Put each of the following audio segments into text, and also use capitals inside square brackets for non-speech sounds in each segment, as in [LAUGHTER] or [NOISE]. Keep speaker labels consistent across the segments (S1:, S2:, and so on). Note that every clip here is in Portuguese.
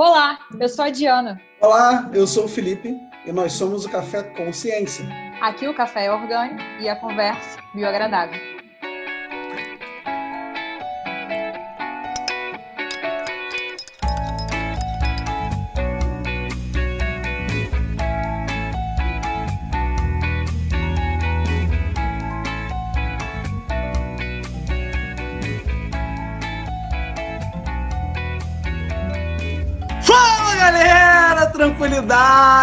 S1: Olá, eu sou a Diana.
S2: Olá, eu sou o Felipe e nós somos o Café Consciência.
S1: Aqui o café é orgânico e a conversa bioagradável.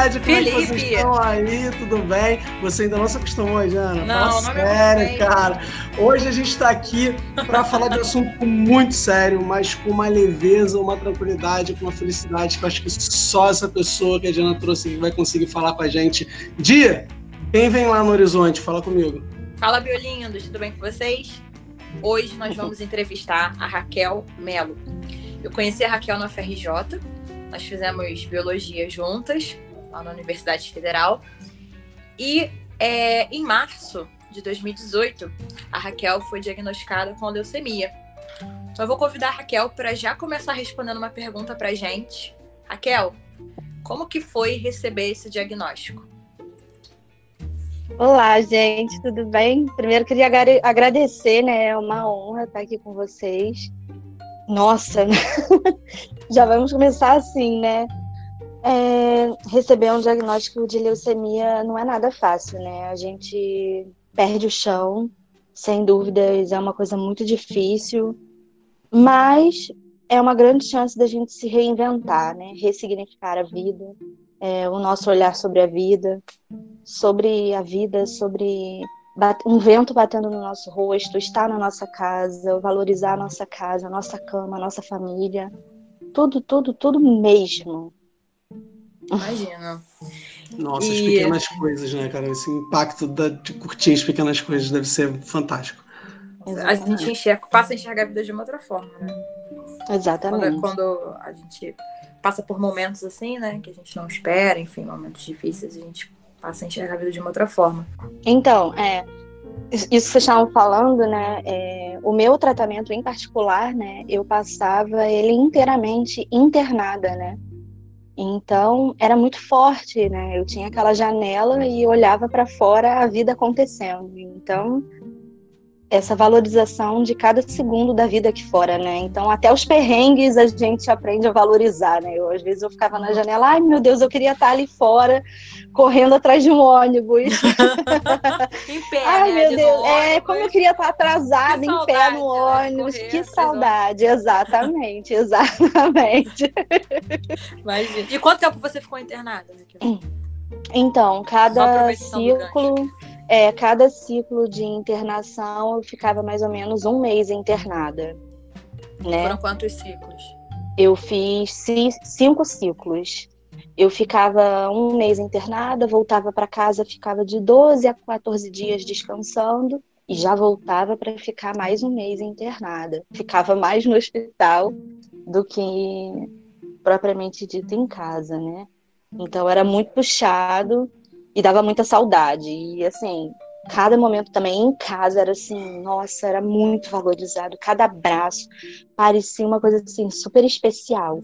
S2: Tranquilidade. Como Felipe. é que vocês estão aí? Tudo bem? Você ainda não se acostumou, Jana?
S1: Não,
S2: Fala não sério, cara. Hoje a gente está aqui para falar de um assunto muito sério, mas com uma leveza, uma tranquilidade, com uma felicidade que eu acho que só essa pessoa que a Jana trouxe vai conseguir falar com a gente. Dia, quem vem lá no horizonte? Fala comigo.
S3: Fala, Biolindos, tudo bem com vocês? Hoje nós vamos entrevistar a Raquel Melo. Eu conheci a Raquel na FRJ, nós fizemos biologia juntas, lá na Universidade Federal. E é, em março de 2018, a Raquel foi diagnosticada com leucemia. Então eu vou convidar a Raquel para já começar respondendo uma pergunta para gente. Raquel, como que foi receber esse diagnóstico?
S4: Olá, gente, tudo bem? Primeiro queria agradecer, né? É uma honra estar aqui com vocês. Nossa, [LAUGHS] já vamos começar assim, né? É, receber um diagnóstico de leucemia não é nada fácil, né? A gente perde o chão, sem dúvidas, é uma coisa muito difícil, mas é uma grande chance da gente se reinventar, né? Ressignificar a vida, é, o nosso olhar sobre a vida, sobre a vida, sobre um vento batendo no nosso rosto, estar na nossa casa, valorizar a nossa casa, a nossa cama, a nossa família. Tudo, tudo, tudo mesmo.
S3: Imagina.
S2: Nossa, e... as pequenas coisas, né, cara? Esse impacto da, de curtir as pequenas coisas deve ser fantástico.
S3: A gente enxerga, passa a enxergar a vida de uma outra forma, né?
S4: Exatamente.
S3: Quando, quando a gente passa por momentos assim, né, que a gente não espera, enfim, momentos difíceis, a gente passa a enxergar a vida de uma outra forma.
S4: Então, é, isso que vocês estavam falando, né? É, o meu tratamento em particular, né? Eu passava ele inteiramente internada, né? Então era muito forte, né? Eu tinha aquela janela e olhava para fora a vida acontecendo. Então essa valorização de cada segundo da vida aqui fora, né? Então, até os perrengues a gente aprende a valorizar, né? Eu, às vezes eu ficava na janela, ai meu Deus, eu queria estar ali fora, correndo atrás de um ônibus. [LAUGHS]
S3: em pé,
S4: ai
S3: né?
S4: meu Deus, é, como eu queria estar atrasada que em pé no né? ônibus. Correr, que saudade, exatamente, [LAUGHS] exatamente.
S3: Imagina. E quanto tempo você ficou internada?
S4: Então, cada ciclo é, cada ciclo de internação eu ficava mais ou menos um mês internada. Né?
S3: Foram quantos ciclos?
S4: Eu fiz cinco ciclos. Eu ficava um mês internada, voltava para casa, ficava de 12 a 14 dias descansando e já voltava para ficar mais um mês internada. Ficava mais no hospital do que propriamente dito em casa, né? Então era muito puxado e dava muita saudade. E assim, cada momento também em casa era assim, nossa, era muito valorizado. Cada abraço parecia uma coisa assim super especial.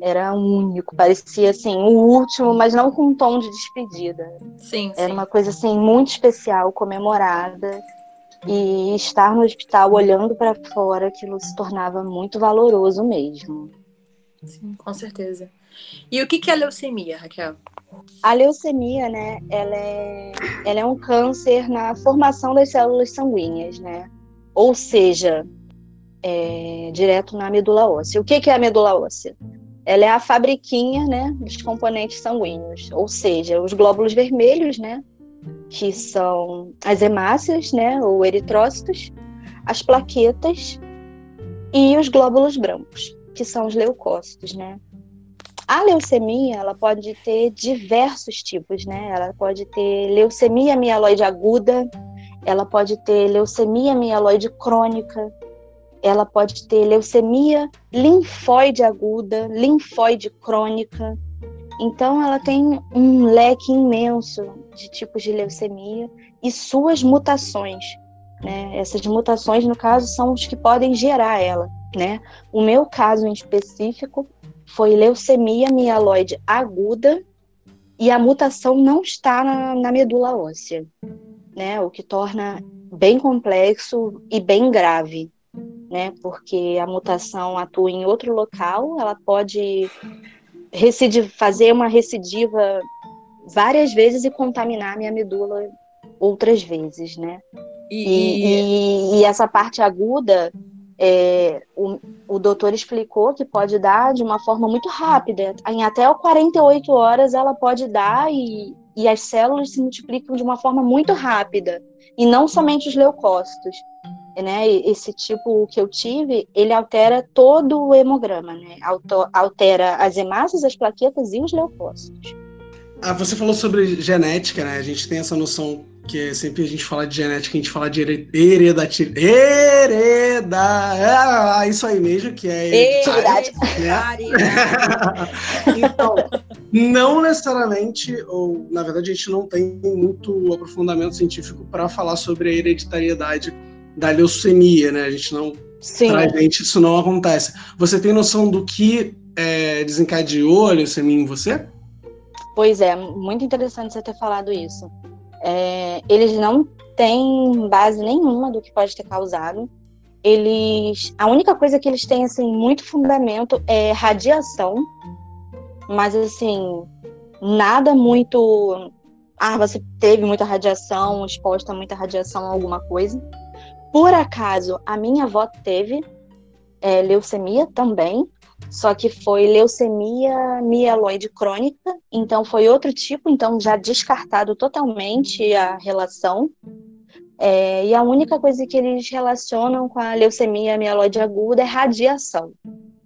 S4: Era único, parecia assim o último, mas não com um tom de despedida.
S3: Sim,
S4: Era
S3: sim.
S4: uma coisa assim muito especial, comemorada. E estar no hospital olhando para fora, aquilo se tornava muito valoroso mesmo.
S3: Sim, com certeza. E o que é leucemia, Raquel?
S4: A leucemia, né, ela é, ela é um câncer na formação das células sanguíneas, né? Ou seja, é, direto na medula óssea. O que, que é a medula óssea? Ela é a fabriquinha, né, dos componentes sanguíneos, ou seja, os glóbulos vermelhos, né, que são as hemácias, né, ou eritrócitos, as plaquetas e os glóbulos brancos, que são os leucócitos, né? A leucemia, ela pode ter diversos tipos, né? Ela pode ter leucemia mieloide aguda, ela pode ter leucemia mieloide crônica, ela pode ter leucemia linfóide aguda, linfóide crônica. Então, ela tem um leque imenso de tipos de leucemia e suas mutações. Né? Essas mutações, no caso, são os que podem gerar ela. Né? O meu caso em específico foi leucemia mieloide aguda e a mutação não está na, na medula óssea, né? O que torna bem complexo e bem grave, né? Porque a mutação atua em outro local, ela pode recidiv fazer uma recidiva várias vezes e contaminar a minha medula outras vezes, né? E, e, e, e essa parte aguda, é, o, o doutor explicou que pode dar de uma forma muito rápida. Em até 48 horas ela pode dar e, e as células se multiplicam de uma forma muito rápida. E não somente os leucócitos. Né? Esse tipo que eu tive, ele altera todo o hemograma, né? Altera as hemácias, as plaquetas e os leucócitos.
S2: Ah, você falou sobre genética, né? A gente tem essa noção que sempre a gente fala de genética, a gente fala de heredatividade. Hereda! Ah, isso aí mesmo, que é
S3: hereditariedade. Né? [LAUGHS]
S2: então, não necessariamente, ou na verdade a gente não tem muito aprofundamento científico para falar sobre a hereditariedade da leucemia, né? A gente não
S4: Sim.
S2: traz gente, isso não acontece. Você tem noção do que é, desencadeou a leucemia em você?
S4: Pois é, muito interessante você ter falado isso. É, eles não têm base nenhuma do que pode ter causado. Eles, a única coisa que eles têm assim muito fundamento é radiação, mas assim nada muito. Ah, você teve muita radiação, exposta a muita radiação, alguma coisa. Por acaso, a minha avó teve é, leucemia também, só que foi leucemia mieloide crônica, então foi outro tipo, então já descartado totalmente a relação. É, e a única coisa que eles relacionam com a leucemia mieloide aguda é radiação,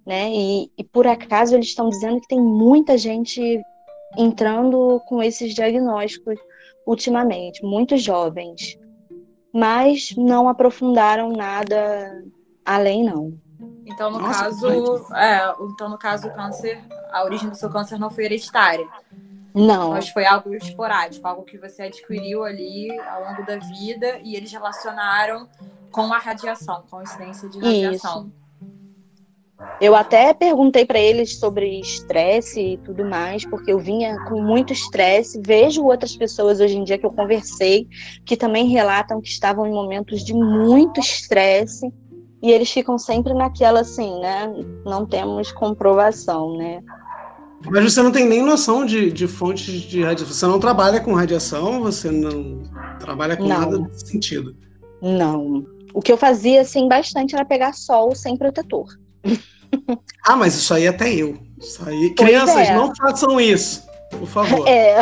S4: né? E, e por acaso eles estão dizendo que tem muita gente entrando com esses diagnósticos ultimamente, muitos jovens, mas não aprofundaram nada além não.
S3: Então, no Nossa, caso, é, então, no caso, o câncer, a origem do seu câncer não foi hereditária.
S4: Não.
S3: Mas foi algo esporádico, algo que você adquiriu ali ao longo da vida e eles relacionaram com a radiação, com a incidência de radiação. Isso.
S4: Eu até perguntei para eles sobre estresse e tudo mais, porque eu vinha com muito estresse. Vejo outras pessoas hoje em dia que eu conversei que também relatam que estavam em momentos de muito estresse e eles ficam sempre naquela assim, né? Não temos comprovação, né?
S2: Mas você não tem nem noção de, de fontes de radiação. Você não trabalha com radiação, você não trabalha com não. nada nesse sentido.
S4: Não. O que eu fazia, assim, bastante era pegar sol sem protetor. [LAUGHS]
S2: ah, mas isso aí até eu. Isso aí... Crianças, é. não façam isso, por favor.
S4: É.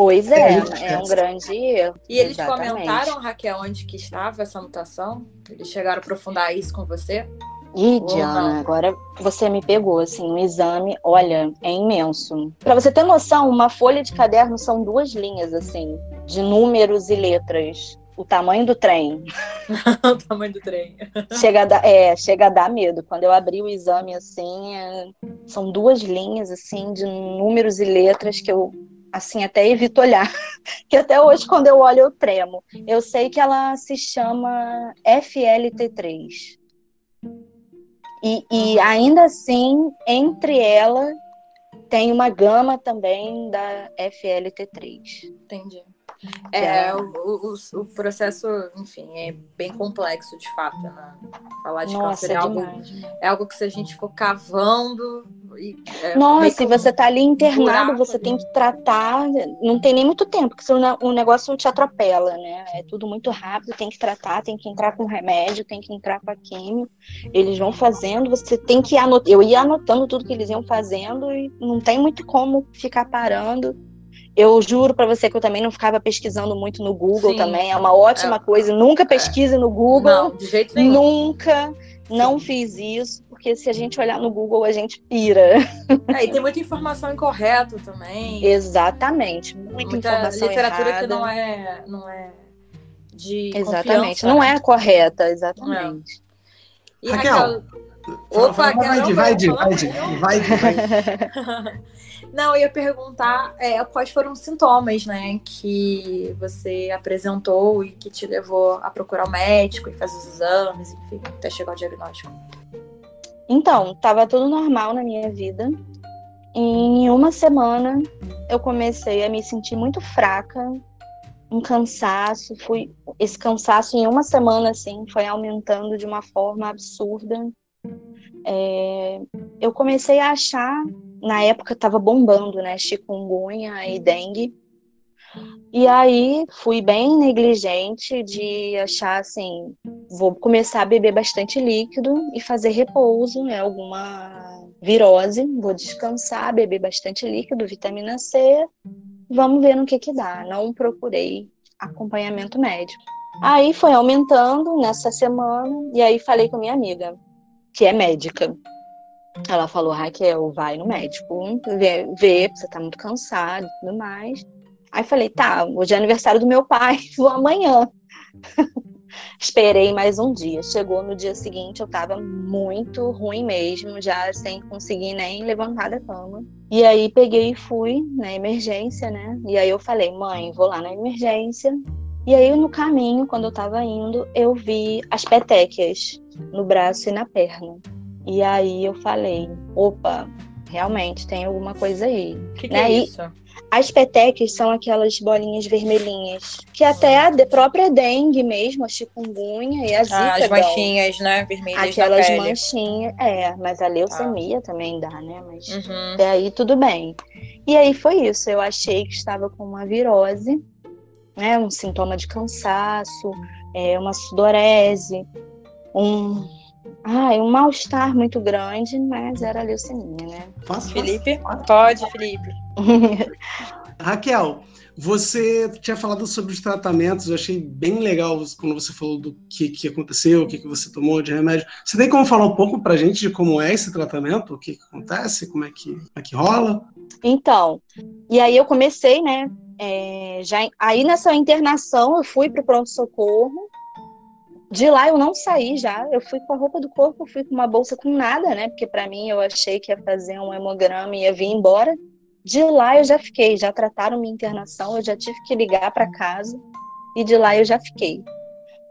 S4: Pois é, é, é um grande erro.
S3: E eles Exatamente. comentaram, Raquel, onde que estava essa mutação? Eles chegaram a aprofundar isso com você?
S4: Ih, Diana, agora você me pegou, assim, um exame, olha, é imenso. Para você ter noção, uma folha de caderno são duas linhas, assim, de números e letras. O tamanho do trem. [LAUGHS]
S3: o tamanho do trem.
S4: chega, a dar, é, chega a dar medo. Quando eu abri o exame, assim, é, são duas linhas, assim, de números e letras que eu assim, até evito olhar, [LAUGHS] que até hoje quando eu olho eu tremo. Eu sei que ela se chama FLT3. E, e ainda assim, entre ela tem uma gama também da FLT3.
S3: Entendi. É, o, o, o, processo, enfim, é bem complexo de fato, né? Falar de
S4: Nossa,
S3: câncer é,
S4: é
S3: algo,
S4: demais,
S3: é algo que se a gente for cavando. E, é,
S4: Nossa, se você tá ali internado, você tem que tratar. Não tem nem muito tempo, porque senão o negócio te atropela, né? É tudo muito rápido, tem que tratar, tem que entrar com remédio, tem que entrar com a químio. Eles vão fazendo, você tem que anotar. Eu ia anotando tudo que eles iam fazendo e não tem muito como ficar parando eu juro para você que eu também não ficava pesquisando muito no Google Sim. também. É uma ótima é. coisa. Nunca é. pesquise no Google.
S3: Não, de jeito nenhum.
S4: Nunca. Não Sim. fiz isso, porque se a gente olhar no Google, a gente pira. [LAUGHS]
S3: É, e tem muita informação incorreta também.
S4: Exatamente. Muita, muita informação
S3: literatura
S4: errada.
S3: que não é, não é de
S4: Exatamente. Não é correta, exatamente.
S3: É. E Raquel, Raquel Opa,
S2: vai, de, vai, de, vai, de, vai, de, vai. [LAUGHS]
S3: Não, eu ia perguntar é, quais foram os sintomas, né, que você apresentou e que te levou a procurar o médico e fazer os exames, enfim, até chegar ao diagnóstico.
S4: Então, tava tudo normal na minha vida. Em uma semana, eu comecei a me sentir muito fraca, um cansaço, fui esse cansaço em uma semana assim foi aumentando de uma forma absurda. É, eu comecei a achar, na época estava bombando, né, chikungunya e dengue. E aí fui bem negligente de achar assim, vou começar a beber bastante líquido e fazer repouso, né, alguma virose, vou descansar, beber bastante líquido, vitamina C, vamos ver no que que dá. Não procurei acompanhamento médico. Aí foi aumentando nessa semana e aí falei com minha amiga, que é médica. Ela falou, Raquel, vai no médico, vê, vê você tá muito cansado e tudo mais. Aí falei, tá, hoje é aniversário do meu pai, [LAUGHS] vou amanhã. [LAUGHS] Esperei mais um dia. Chegou no dia seguinte, eu tava muito ruim mesmo, já sem conseguir nem levantar da cama. E aí peguei e fui na emergência, né? E aí eu falei, mãe, vou lá na emergência. E aí no caminho, quando eu tava indo, eu vi as petequias no braço e na perna. E aí eu falei, opa, realmente tem alguma coisa aí.
S3: O que, que
S4: né?
S3: é
S4: E-
S3: isso?
S4: As petequias são aquelas bolinhas vermelhinhas, que até a de- própria dengue mesmo, a chikungunya e a zika
S3: Ah, as
S4: dão.
S3: manchinhas, né? Vermelhas
S4: Aquelas manchinhas, é, mas a leucemia também dá, né? Mas
S3: Uhum.
S4: até aí tudo bem. E aí foi isso, eu achei que estava com uma virose, né? Um sintoma de cansaço, é, uma sudorese, um, ai, um mal-estar muito grande, mas era leucemia, né?
S2: Posso?
S3: Felipe? Pode, Felipe. [LAUGHS]
S2: Raquel, você tinha falado sobre os tratamentos, eu achei bem legal quando você falou do que, que aconteceu, o que, que você tomou de remédio. Você tem como falar um pouco pra gente de como é esse tratamento? O que, que acontece? Como é que, como é que rola?
S4: Então, e aí eu comecei, né? é, já, aí nessa internação eu fui para o pronto-socorro. De lá eu não saí já. Eu fui com a roupa do corpo, fui com uma bolsa com nada, né? Porque para mim eu achei que ia fazer um hemograma e ia vir embora. De lá eu já fiquei, já trataram minha internação, eu já tive que ligar para casa e de lá eu já fiquei.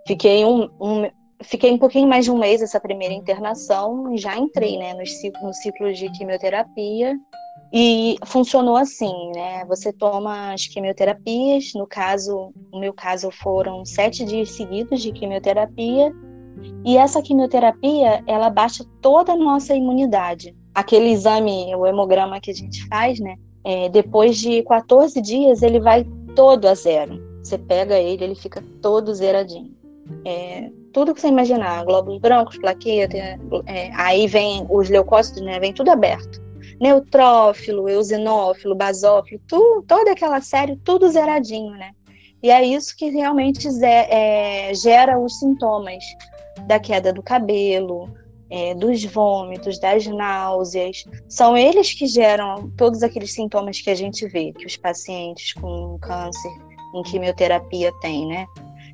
S4: Fiquei um, um- fiquei um pouquinho mais de um mês essa primeira internação e já entrei, né, ciclo, no ciclo de quimioterapia e funcionou assim, né? Você toma as quimioterapias, no caso, no meu caso foram sete dias seguidos de quimioterapia, e essa quimioterapia, ela baixa toda a nossa imunidade. Aquele exame, o hemograma que a gente faz, né? é, depois de 14 dias, ele vai todo a zero. Você pega ele, ele fica todo zeradinho. É, tudo que você imaginar, glóbulos brancos, plaqueta, é, aí vem os leucócitos, né? Vem tudo aberto neutrófilo, eosinófilo, basófilo, tu, toda aquela série, tudo zeradinho, né? E é isso que realmente é, gera os sintomas da queda do cabelo, é, dos vômitos, das náuseas. São eles que geram todos aqueles sintomas que a gente vê, que os pacientes com câncer em quimioterapia têm, né?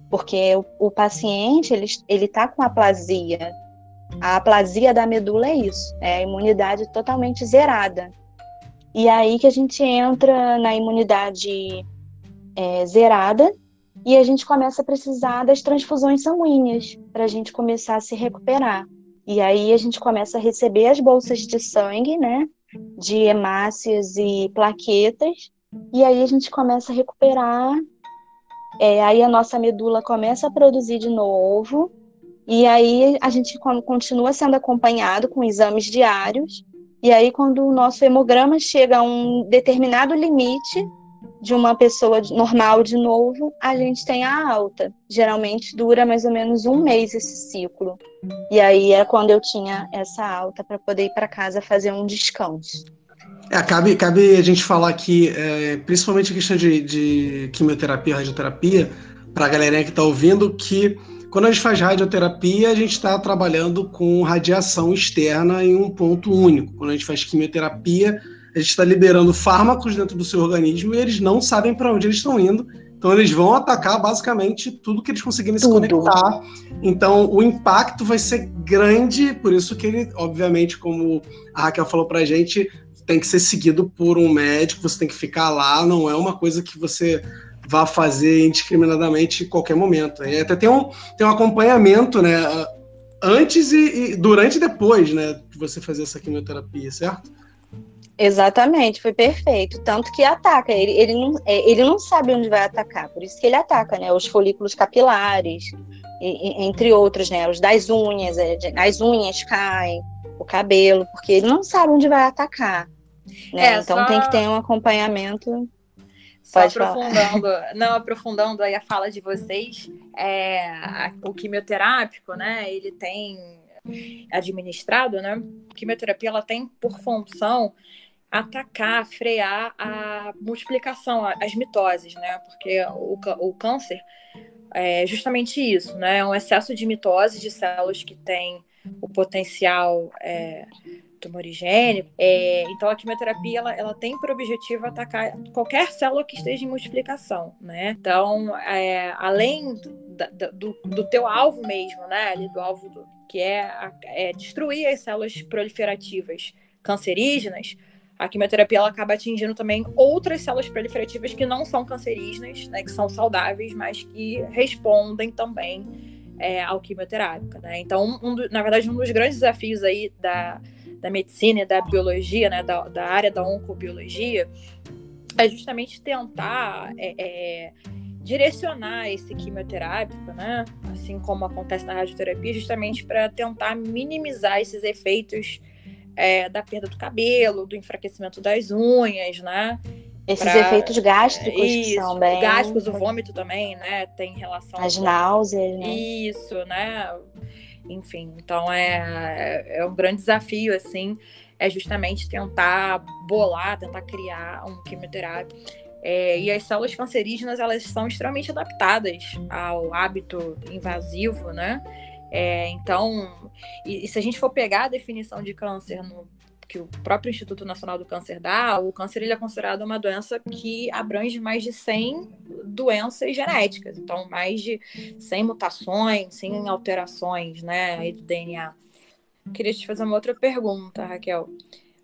S4: Porque o, o paciente, ele, ele tá com aplasia, a aplasia da medula é isso, é a imunidade totalmente zerada. E aí que a gente entra na imunidade é, zerada e a gente começa a precisar das transfusões sanguíneas para a gente começar a se recuperar. E aí a gente começa a receber as bolsas de sangue, né, de hemácias e plaquetas, e aí a gente começa a recuperar. É, aí a nossa medula começa a produzir de novo, e aí a gente con- continua sendo acompanhado com exames diários. E aí, quando o nosso hemograma chega a um determinado limite de uma pessoa normal de novo, a gente tem a alta. Geralmente dura mais ou menos um mês esse ciclo. E aí é quando eu tinha essa alta para poder ir para casa fazer um descanso.
S2: É, cabe, cabe a gente falar aqui, é, principalmente a questão de, de quimioterapia, radioterapia, para a galerinha que está ouvindo, que quando a gente faz radioterapia, a gente está trabalhando com radiação externa em um ponto único. Quando a gente faz quimioterapia, a gente está liberando fármacos dentro do seu organismo e eles não sabem para onde eles estão indo. Então eles vão atacar basicamente tudo que eles conseguirem se conectar. Então o impacto vai ser grande, por isso que ele, obviamente, como a Raquel falou para a gente, tem que ser seguido por um médico, você tem que ficar lá, não é uma coisa que você vá fazer indiscriminadamente em qualquer momento. E até tem um, tem um acompanhamento, né? antes e, e, durante e depois, né, de você fazer essa quimioterapia, certo?
S4: Exatamente, foi perfeito. Tanto que ataca, ele, ele, não, é, ele não sabe onde vai atacar, por isso que ele ataca, né? Os folículos capilares, e, entre outros, né? Os das unhas, é, as unhas caem, o cabelo, porque ele não sabe onde vai atacar. Né? É, então só... tem que ter um acompanhamento.
S3: Só Pode aprofundando, não aprofundando aí a fala de vocês, é, a, o quimioterápico, né? Ele tem administrado, né? A quimioterapia ela tem por função atacar, frear a multiplicação, as mitoses, né? Porque o, o câncer é justamente isso, né? É um excesso de mitose de células que têm o potencial é, tumorigênico. É, então, a quimioterapia ela, ela tem por objetivo atacar qualquer célula que esteja em multiplicação, né? Então, é, além do, do, do, teu alvo mesmo, né? Ali do alvo do, que é, é destruir as células proliferativas cancerígenas, a quimioterapia ela acaba atingindo também outras células proliferativas que não são cancerígenas, né, que são saudáveis, mas que respondem também é, ao quimioterápico. Né? Então, um do, na verdade, um dos grandes desafios aí da, da medicina e da biologia, né, da, da área da oncobiologia, é justamente tentar é, é, direcionar esse quimioterápico, né, assim como acontece na radioterapia, justamente para tentar minimizar esses efeitos é, da perda do cabelo, do enfraquecimento das unhas, né?
S4: Esses pra, efeitos gástricos isso, que são bem...
S3: Gástricos, o vômito também, né? Tem relação...
S4: As náuseas, né?
S3: Isso, né? Enfim, então é, é um grande desafio, assim, é justamente tentar bolar, tentar criar um quimioterápico. É, e as células cancerígenas, elas são extremamente adaptadas ao hábito invasivo, né? É, então, e, e, se a gente for pegar a definição de câncer no, que o próprio Instituto Nacional do Câncer dá, o câncer ele é considerado uma doença que abrange mais de 100 doenças genéticas, então mais de 100 mutações, 100 alterações, né, do DNA. Queria te fazer uma outra pergunta, Raquel.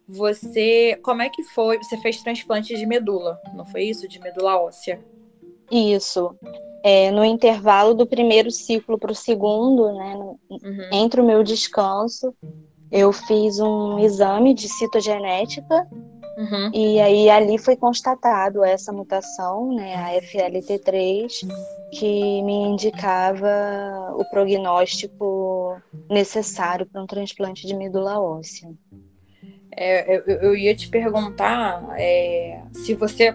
S3: Você, como é que foi? Você fez transplante de medula, não foi isso? De medula óssea?
S4: Isso é, no intervalo do primeiro ciclo para o segundo, né, no, uhum. entre o meu descanso, eu fiz um exame de citogenética uhum. e aí ali foi constatado essa mutação, né, a FLT3, que me indicava o prognóstico necessário para um transplante de medula óssea.
S3: É, eu, eu, ia te perguntar é, se você,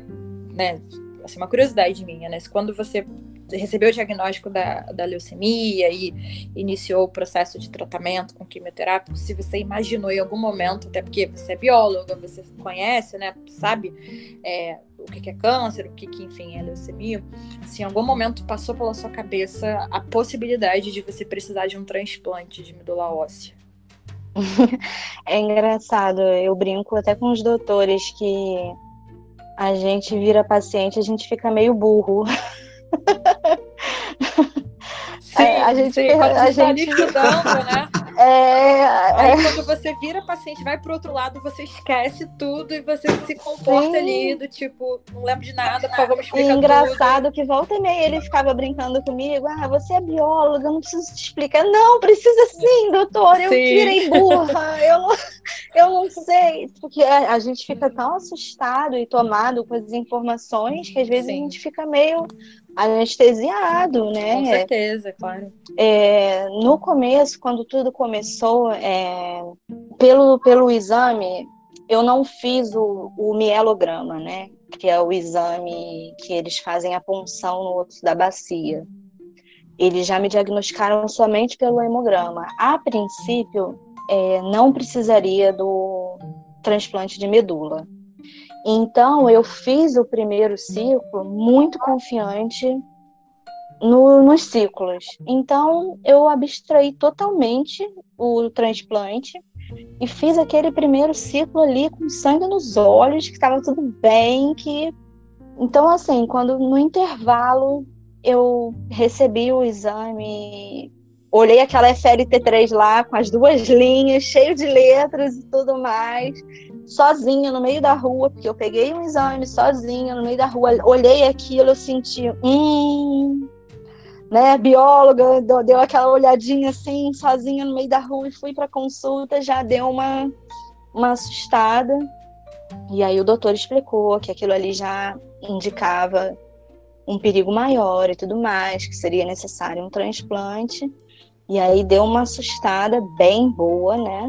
S3: né, assim, uma curiosidade minha, né, se quando você recebeu o diagnóstico da, da leucemia e iniciou o processo de tratamento com quimioterapia, se você imaginou em algum momento, até porque você é bióloga, você conhece, né, sabe é, o que é câncer, o que, que, enfim, é leucemia, se em algum momento passou pela sua cabeça a possibilidade de você precisar de um transplante de medula óssea? [LAUGHS]
S4: É engraçado, eu brinco até com os doutores que a gente vira paciente, a gente fica meio burro. [LAUGHS]
S3: Sim, a, a gente, sim, a, a gente estudando, né? É, Aí é... quando você vira paciente, vai pro outro lado, você esquece tudo e você se comporta sim. ali do tipo, não lembro de nada, por favor, me explica
S4: Engraçado
S3: tudo.
S4: que volta e meia ele ficava brincando comigo, ah, você é bióloga, não preciso te explicar. Não, precisa sim, doutor, eu virei burra, eu não, eu não sei. Porque a, gente fica tão assustado e tomado com as informações que às vezes a gente fica meio anestesiado, né?
S3: Com certeza, claro.
S4: É, no começo, quando tudo começou, é, pelo, pelo exame, eu não fiz o, o mielograma, né? Que é o exame que eles fazem a punção no osso da bacia. Eles já me diagnosticaram somente pelo hemograma. A princípio, é, não precisaria do transplante de medula. Então, eu fiz o primeiro ciclo muito confiante no, nos ciclos. Então, eu abstraí totalmente o transplante e fiz aquele primeiro ciclo ali com sangue nos olhos, que estava tudo bem, que então assim, quando no intervalo eu recebi o exame, olhei aquela FLT3 lá com as duas linhas, cheio de letras e tudo mais sozinha no meio da rua, porque eu peguei um exame sozinha no meio da rua, olhei aquilo, eu senti, hum, né, bióloga, deu aquela olhadinha assim, sozinha no meio da rua e fui para consulta, já deu uma, uma assustada. E aí o doutor explicou que aquilo ali já indicava um perigo maior e tudo mais, que seria necessário um transplante. E aí deu uma assustada bem boa, né?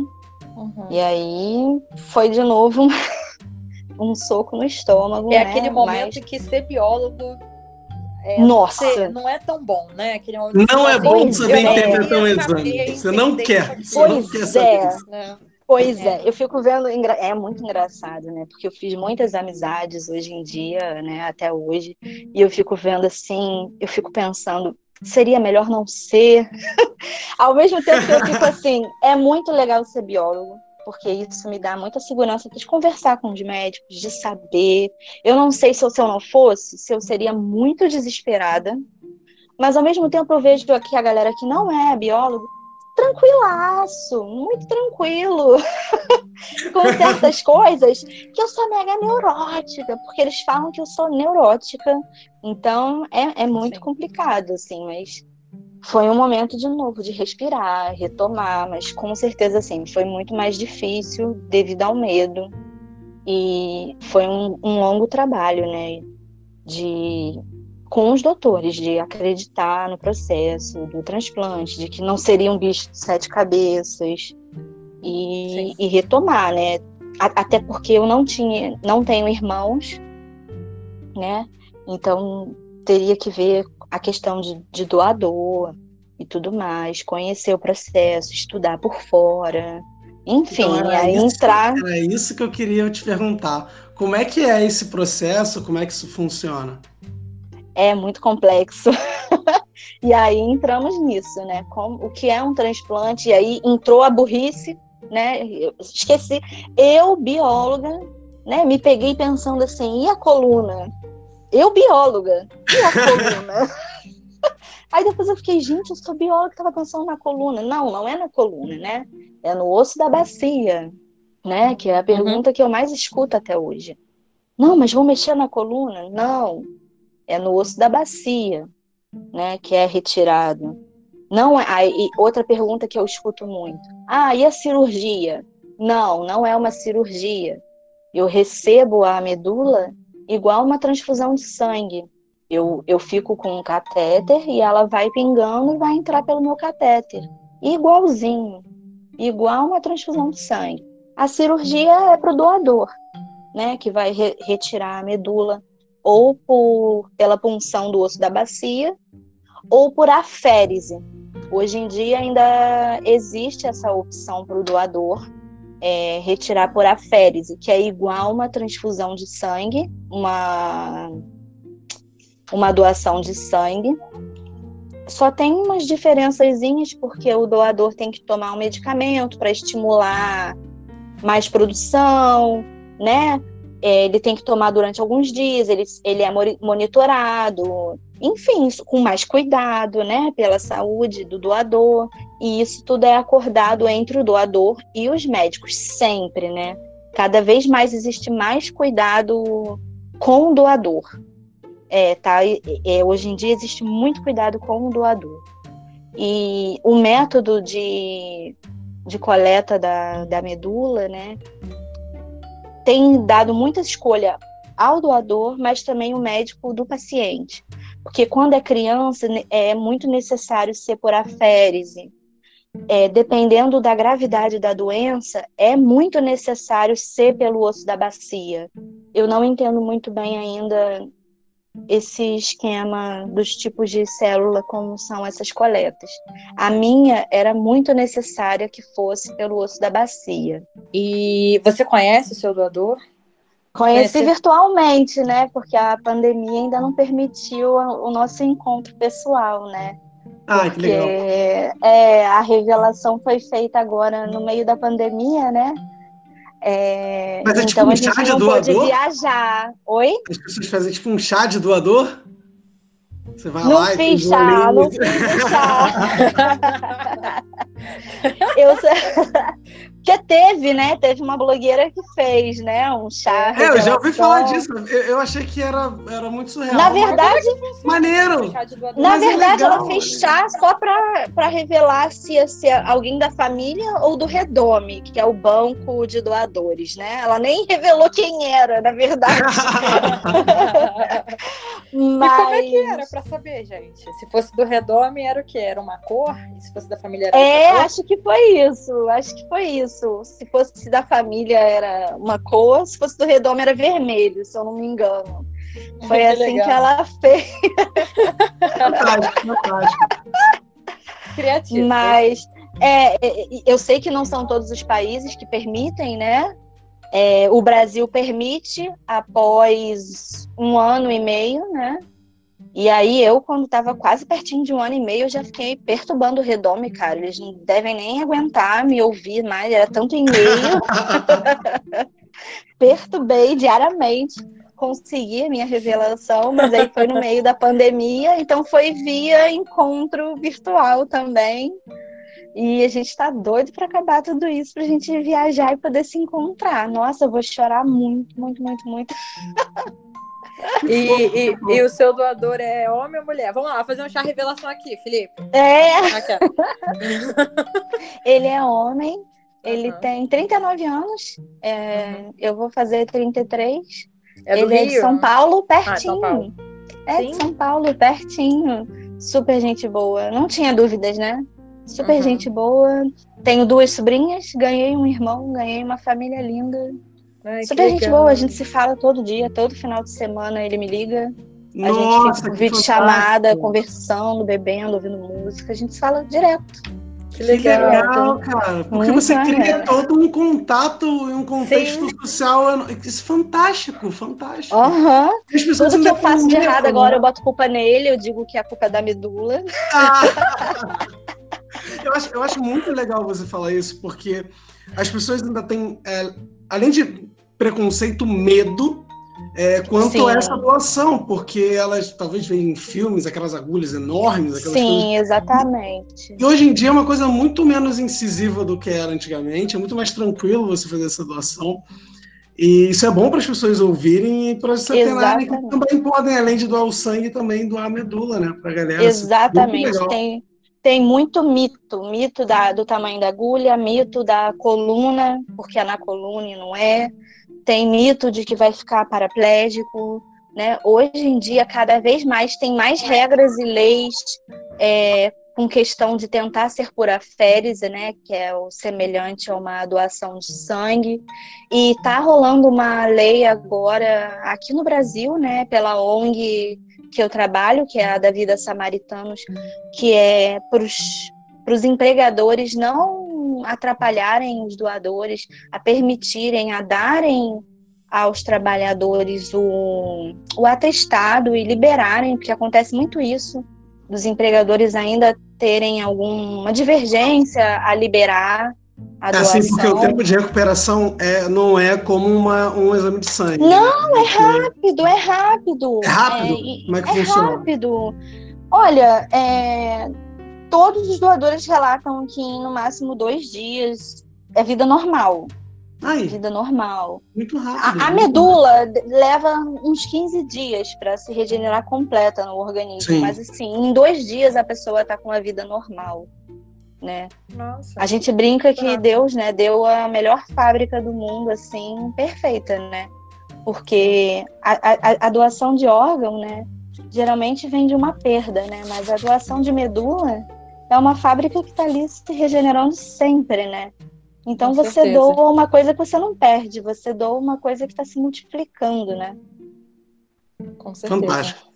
S4: Uhum. E aí foi de novo um, [LAUGHS] um soco no estômago.
S3: É
S4: né?
S3: aquele momento Mas... que ser biólogo
S4: é, Nossa!
S3: não é tão bom, né? Aquele
S2: não é bom saber interpretar um exame. Você não quer. Você
S4: pois
S2: não quer
S4: saber é. Isso. Né? Pois é. é, eu fico vendo, é muito engraçado, né? Porque eu fiz muitas amizades hoje em dia, né? Até hoje, e eu fico vendo assim, eu fico pensando, seria melhor não ser. [LAUGHS] Ao mesmo tempo que eu fico [LAUGHS] assim, é muito legal ser biólogo, porque isso me dá muita segurança de conversar com os médicos, de saber. Eu não sei se eu, se eu não fosse, se eu seria muito desesperada, mas ao mesmo tempo eu vejo aqui a galera que não é biólogo tranquilaço, muito tranquilo, [LAUGHS] com certas coisas que eu sou mega neurótica, porque eles falam que eu sou neurótica, então é, é muito Sim. complicado, assim, mas foi um momento de novo de respirar, retomar, mas com certeza, assim, foi muito mais difícil devido ao medo. E foi um, um longo trabalho, né, de com os doutores, de acreditar no processo do transplante, de que não seria um bicho de sete cabeças e, e retomar, né? Até porque eu não tinha, não tenho irmãos, né? Então teria que ver a questão de, de doador e tudo mais, conhecer o processo, estudar por fora, enfim, então, aí
S2: isso,
S4: entrar.
S2: Era isso que eu queria te perguntar. Como é que é esse processo? Como é que isso funciona?
S4: É muito complexo. [LAUGHS] e aí entramos nisso, né? Como, o que é um transplante? E aí entrou a burrice, né? Eu esqueci. Eu, bióloga, né? Me peguei pensando assim, e a coluna? Eu, bióloga, e a coluna? [LAUGHS] Aí depois eu fiquei, gente, eu sou bióloga, estava pensando na coluna. Não, não é na coluna, né? É no osso da bacia, né? Que é a pergunta uhum. que eu mais escuto até hoje. Não, mas vou mexer na coluna? Não, é no osso da bacia, né, que é retirado. Não, é, aí, outra pergunta que eu escuto muito. Ah, e a cirurgia? Não, não é uma cirurgia. Eu recebo a medula igual uma transfusão de sangue. Eu, eu fico com um catéter e ela vai pingando e vai entrar pelo meu catéter. Igualzinho. Igual uma transfusão de sangue. A cirurgia é para o doador, né? Que vai re retirar a medula ou por, pela punção do osso da bacia, ou por aférese. Hoje em dia ainda existe essa opção para o doador é, retirar por aférese, que é igual uma transfusão de sangue, uma, uma doação de sangue. Só tem umas diferençazinhas, porque o doador tem que tomar um medicamento para estimular mais produção, né? É, ele tem que tomar durante alguns dias, ele, ele é monitorado, enfim, com mais cuidado, né, pela saúde do doador, e isso tudo é acordado entre o doador e os médicos, sempre, né? Cada vez mais existe mais cuidado com o doador. É, tá? É, hoje em dia existe muito cuidado com o doador. E o método de, de coleta da, da medula, né, tem dado muita escolha ao doador, mas também o médico do paciente. Porque quando é criança, é muito necessário ser por aférese. É, dependendo da gravidade da doença, é muito necessário ser pelo osso da bacia. Eu não entendo muito bem ainda esse esquema dos tipos de célula, como são essas coletas. A minha era muito necessária que fosse pelo osso da bacia.
S3: E você conhece o seu doador?
S4: Conheci conhece... virtualmente, né? Porque a pandemia ainda não permitiu o nosso encontro pessoal, né?
S2: Ah, que legal.
S4: É, a revelação foi feita agora no meio da pandemia, né? É,
S2: Mas é tipo então, um chá de doador?
S4: viajar. Oi?
S2: As pessoas fazem tipo um chá de doador?
S4: Você vai não lá fiz e chá, não fiz chá. [LAUGHS] Eu [LAUGHS] Porque teve, né? Teve uma blogueira que fez, né? Um chá.
S2: É, eu já ouvi falar disso. Eu, eu, achei que era, era muito surreal.
S4: Na verdade,
S2: maneiro.
S4: Na Mas é verdade, é ela fez chá só para revelar se, se é alguém da família ou do Redome, que é o banco de doadores, né? Ela nem revelou quem era, na verdade. [LAUGHS]
S3: Mas... E como é que era para saber, gente? Se fosse do Redome, era o que? Era uma cor? E se fosse da família era
S4: É, acho que foi isso. Acho que foi isso. Se fosse da família era uma cor, se fosse do Redome era vermelho, se eu não me engano. Foi [LAUGHS] que assim legal. que ela fez. [LAUGHS]
S2: Fantástico, fantástico.
S3: Criativo.
S4: Mas é, é, eu sei que não são todos os países que permitem, né? É, o Brasil permite após um ano e meio, né? E aí eu, quando estava quase pertinho de um ano e meio, eu já fiquei perturbando o Redome, cara. Eles não devem nem aguentar me ouvir mais, era tanto e-mail. [LAUGHS] Perturbei diariamente, consegui a minha revelação, mas aí foi no meio da pandemia, então foi via encontro virtual também. E a gente tá doido para acabar tudo isso, pra gente viajar e poder se encontrar. Nossa, eu vou chorar muito, muito, muito, muito. [LAUGHS]
S3: E, e, e, o seu doador é homem ou mulher? Vamos lá, fazer um chá revelação aqui, Felipe.
S4: É. [LAUGHS] ele é homem, ele uhum. tem 39 anos, é, uhum. eu vou fazer 33. É ele Rio, é de São Paulo, pertinho. Ah, São Paulo. É Sim. de São Paulo, pertinho. Super gente boa. Não tinha dúvidas, né? Super uhum. gente boa. Tenho duas sobrinhas, ganhei um irmão, ganhei uma família linda. Ai, Super gente boa, a gente se fala todo dia, todo final de semana ele me liga. A Nossa, gente fica com vídeo chamada, conversando, bebendo, ouvindo música, a gente se fala direto.
S2: Que legal, que legal cara. Porque Muito você cria todo um contato e um contexto Sim. social. Isso é fantástico, fantástico.
S4: Uhum. Tudo que eu faço de errado agora, eu boto culpa nele, eu digo que é a culpa é da medula. Ah. [LAUGHS]
S2: eu, acho, eu acho muito legal você falar isso, porque as pessoas ainda têm, é, além de preconceito, medo é, quanto Sim. a essa doação, porque elas talvez veem filmes, aquelas agulhas enormes. Aquelas
S4: Sim, coisas... exatamente.
S2: E hoje em dia é uma coisa muito menos incisiva do que era antigamente, é muito mais tranquilo você fazer essa doação. E isso é bom para as pessoas ouvirem e para se atenarem que também podem, além de doar o sangue, também doar a medula, né? Para a galera.
S4: Exatamente. Tem, tem muito mito, mito da, do tamanho da agulha, mito da coluna, porque é na coluna e não é tem mito de que vai ficar paraplégico, né? Hoje em dia, cada vez mais tem mais regras e leis é, com questão de tentar ser por aférese, né? Que é o semelhante a uma doação de sangue. E tá rolando uma lei agora aqui no Brasil, né? Pela ONG que eu trabalho, que é a da Vida Samaritanos, que é para os empregadores não atrapalharem os doadores, a permitirem, a darem aos trabalhadores o, o atestado e liberarem, porque acontece muito isso, dos empregadores ainda terem alguma divergência a liberar a doação.
S2: É assim, porque o tempo de recuperação é, não é como uma, um exame de sangue.
S4: Não, né? é rápido, é rápido.
S2: É rápido? É, como é que é funciona?
S4: rápido. Olha, é, todos os doadores relatam que em no máximo dois dias é vida normal.
S2: Ai,
S4: vida normal.
S2: Muito rápido.
S4: A, a medula leva uns 15 dias para se regenerar completa no organismo, Sim. mas assim, em dois dias a pessoa está com a vida normal. Né?
S3: Nossa.
S4: A gente brinca que Deus, né, deu a melhor fábrica do mundo, assim, perfeita, né? Porque a, a, a doação de órgão, né, geralmente vem de uma perda, né? Mas a doação de medula é uma fábrica que está ali se regenerando sempre, né? Então Com você certeza. doa uma coisa que você não perde, você doa uma coisa que está se multiplicando, né?
S3: Com certeza.
S2: Fantástico.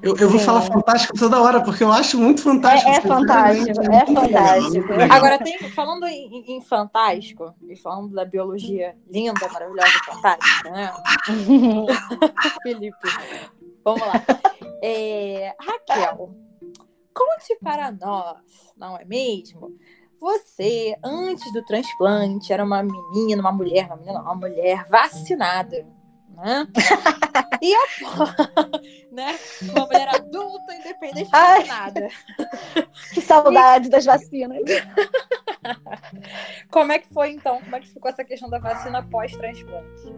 S2: Eu, eu vou Sim. falar fantástico toda hora, porque eu acho muito fantástico.
S4: É, é fantástico, é, é fantástico.
S3: Legal, Agora, tem, falando em, em, fantástico, e falando da biologia linda, maravilhosa, fantástica, né? [LAUGHS] [LAUGHS] Felipe, vamos lá. É, Raquel, Conte para nós, não é mesmo? Você, antes do transplante, era uma menina, uma mulher, uma menina, uma mulher vacinada, né? [LAUGHS] E a né? Uma mulher adulta, independente
S4: Ai.
S3: de nada. [LAUGHS]
S4: Que saudade das vacinas. [LAUGHS]
S3: Como é que foi então? Como é que ficou essa questão da vacina pós-transplante?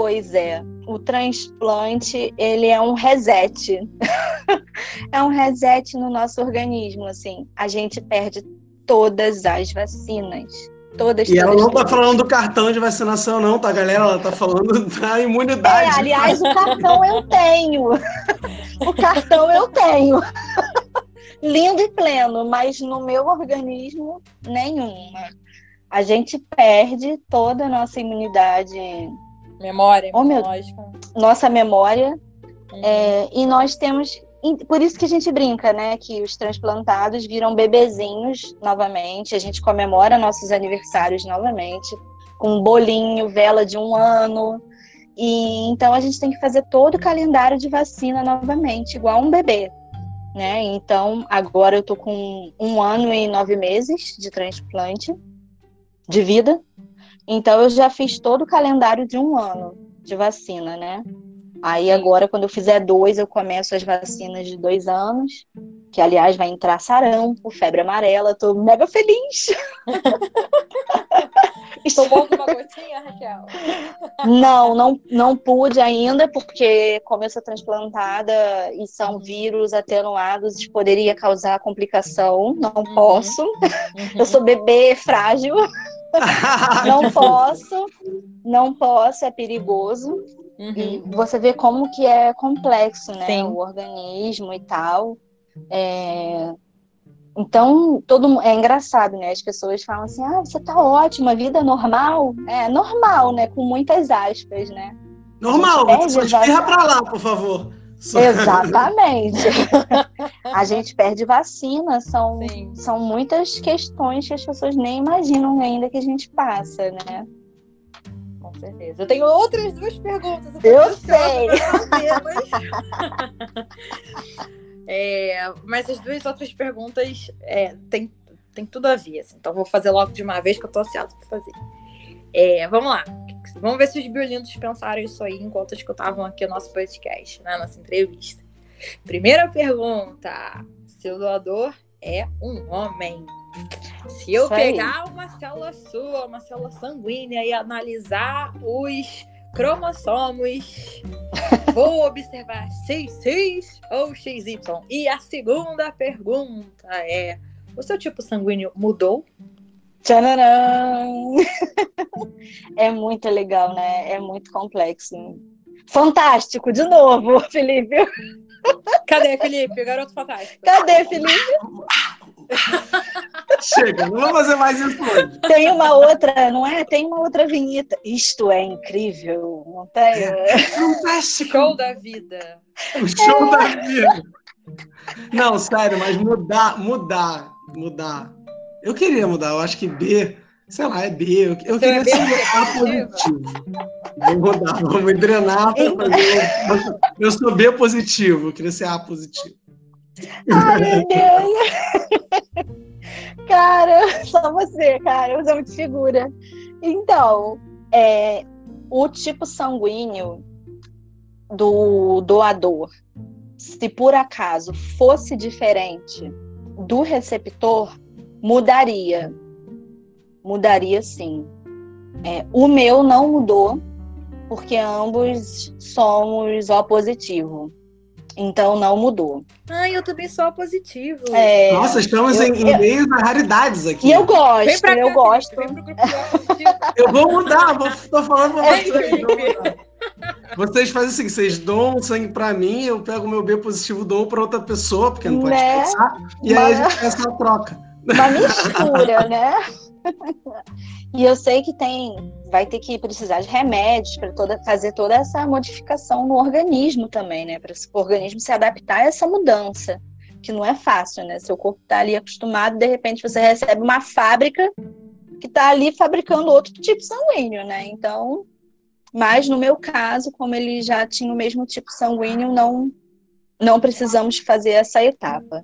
S4: Pois é, o transplante, ele é um reset. [LAUGHS] é um reset no nosso organismo, assim. A gente perde todas as vacinas. Todas,
S2: E ela
S4: todas,
S2: não tá
S4: todas.
S2: falando do cartão de vacinação, não, tá, galera? Ela tá falando [LAUGHS] da
S4: É,
S2: imunidade.
S4: aliás, o cartão eu tenho. [LAUGHS] O cartão eu tenho. Lindo e pleno, mas no meu organismo, nenhuma. A gente perde toda a nossa imunidade,
S3: Memória,
S4: Oh, nossa memória,
S3: Uhum.
S4: é, e nós temos. Por isso que a gente brinca, né? Que os transplantados viram bebezinhos novamente. A gente comemora nossos aniversários novamente, com um bolinho, vela de um ano. E então a gente tem que fazer todo o calendário de vacina novamente, igual um bebê. Né? Então, agora eu tô com um ano e nove meses de transplante de vida. Então, eu já fiz todo o calendário de um ano de vacina, né? Aí agora, quando eu fizer dois, eu começo as vacinas de dois anos, que aliás vai entrar sarampo, febre amarela, tô mega feliz. [LAUGHS]
S3: Tomou alguma gotinha, Raquel?
S4: Não, não, não pude ainda, porque como eu sou transplantada e são vírus atenuados, poderia causar complicação, não posso. Eu sou bebê frágil, não [LAUGHS] posso, não posso, é perigoso.
S3: Uhum.
S4: E você vê como que é complexo, né?
S3: Sim.
S4: O organismo e tal. É, Então, todo é engraçado, né? As pessoas falam assim: ah, você tá ótima, vida normal. É normal, né? Com muitas aspas, né?
S2: Normal,
S4: A gente
S2: você só
S4: perde
S2: espirra
S4: vac-
S2: pra lá, por favor. Só-
S4: Exatamente. [LAUGHS] A gente perde vacina, são,
S3: Sim.
S4: são muitas questões que as pessoas nem imaginam ainda que a gente passa, né?
S3: Com certeza. Eu tenho outras duas perguntas.
S4: Eu
S3: ansiosa
S4: sei.
S3: pra fazê-las. [LAUGHS] É, mas as duas outras perguntas é, tem, tem tudo a ver. assim. Então vou fazer logo de uma vez que eu tô ansiosa pra fazer. É, vamos lá. Vamos ver se os biolindos pensaram isso aí enquanto escutavam aqui o nosso podcast, né? Nossa entrevista. Primeira pergunta: se o doador é um homem? Se eu
S4: Isso aí.
S3: pegar uma célula sua, uma célula sanguínea e analisar os cromossomos, [LAUGHS] vou observar XX ou XY. E a segunda pergunta é: o seu tipo sanguíneo mudou?
S4: Tchananã! É muito legal, né? É muito complexo. Fantástico, de novo, [LAUGHS] Felipe.
S3: Cadê, Felipe? Garoto fantástico.
S4: Cadê, Felipe?
S2: Chega, não vou fazer mais isso hoje.
S4: Tem uma outra, não é? Tem uma outra vinheta. Isto é incrível, não tem?
S2: Fantástico.
S3: Show da vida.
S2: O show da vida. Não, sério, mas mudar, mudar, mudar. Eu queria mudar, eu acho que B, sei lá, é B. Eu, eu
S3: é
S2: queria
S3: B
S2: ser A positivo. Vou mudar, vou me drenar pra fazer. Eu sou B positivo, eu queria ser A positivo.
S4: Ai, meu Deus! Cara, [LAUGHS] só você, cara, você é muito figura. Então, é, o tipo sanguíneo do doador, se por acaso fosse diferente do receptor, mudaria. Mudaria sim. É, o meu não mudou, porque ambos somos O positivo. Então não mudou.
S3: Ai, eu também sou positivo.
S4: É,
S2: Nossa, estamos
S4: eu-
S2: em, em
S4: eu-
S2: meio das raridades aqui.
S4: E eu
S3: Vem
S4: gosto,
S3: pra cá,
S4: eu gosto.
S3: Vem pro grupo O positivo.
S2: Eu vou mudar, vou, tô falando pra
S3: Ei,
S2: vocês. Vocês fazem assim, vocês doam sangue pra mim, eu pego o meu B positivo, dou pra outra pessoa, porque não pode
S4: Né?
S2: pensar, e aí a
S4: Mas-
S2: gente faz essa troca.
S4: Uma mistura, né? [LAUGHS] E eu sei que tem, vai ter que precisar de remédios para toda, fazer toda essa modificação no organismo também, né? Para o organismo se adaptar a essa mudança, que não é fácil, né? Seu corpo está ali acostumado, de repente você recebe uma fábrica que está ali fabricando outro tipo sanguíneo, né? Então, mas no meu caso, como ele já tinha o mesmo tipo sanguíneo, não não precisamos fazer essa etapa.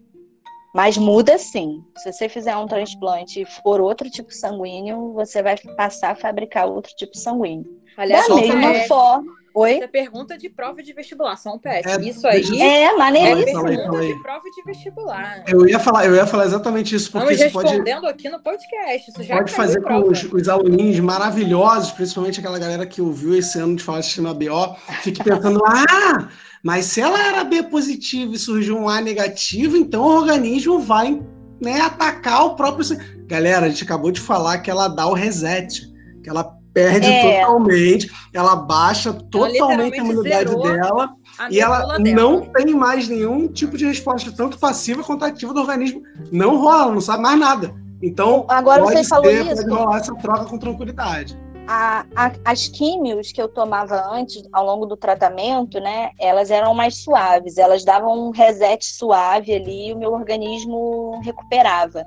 S4: Mas muda sim. Se você fizer um transplante e for outro tipo sanguíneo, você vai passar a fabricar outro tipo sanguíneo.
S3: Aliás,
S4: da mesma
S3: CF
S4: forma. Oi?
S3: Isso é pergunta de prova de vestibular, só um PS.
S2: É,
S3: Isso aí
S4: É,
S3: é
S4: maneiríssimo.
S2: Fala aí,
S3: pergunta
S2: fala aí.
S3: de prova de vestibular.
S2: Eu ia falar, eu ia falar exatamente isso, porque
S3: Estamos
S2: isso pode,
S3: respondendo aqui no podcast. Isso já
S2: pode fazer com os, os aluninhos maravilhosos, principalmente aquela galera que ouviu esse ano de falar de sistema BO, fique pensando, [LAUGHS] ah, mas se ela era B positivo e surgiu um A negativo, então o organismo vai né, atacar o próprio. Galera, a gente acabou de falar que ela dá o reset, que ela perde
S4: É.
S2: totalmente, ela baixa totalmente a imunidade dela
S3: A
S2: e ela
S3: dela.
S2: não tem mais nenhum tipo de resposta, tanto passiva quanto ativa do organismo. Não rola, não sabe mais nada. Então,
S4: Agora
S2: pode
S4: você falou isso.
S2: pode rolar essa troca com tranquilidade.
S4: a- a- as químios que eu tomava antes, ao longo do tratamento, né, elas eram mais suaves, elas davam um reset suave ali e o meu organismo recuperava.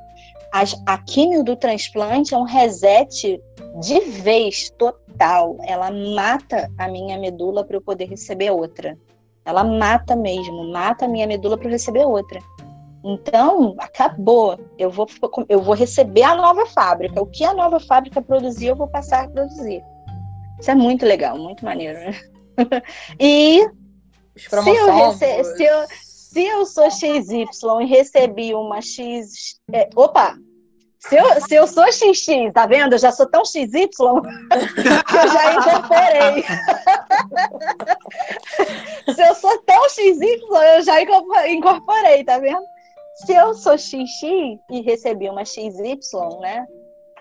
S4: As, a químio do transplante é um reset de vez total. Ela mata a minha medula para eu poder receber outra. Ela mata mesmo, mata a minha medula para eu receber outra. Então, acabou. Eu vou, eu vou receber a nova fábrica. O que a nova fábrica produzir, eu vou passar a produzir. Isso é muito legal, muito maneiro, né? [LAUGHS] E Se eu rece- se eu- se eu sou XY e recebi uma X. é, opa! Se eu, se eu sou XX, tá vendo? Eu já sou tão XY [LAUGHS] que eu já incorporei. [LAUGHS] se eu sou tão XY, eu já incorpo- incorporei, tá vendo? Se eu sou XX e recebi uma XY, né?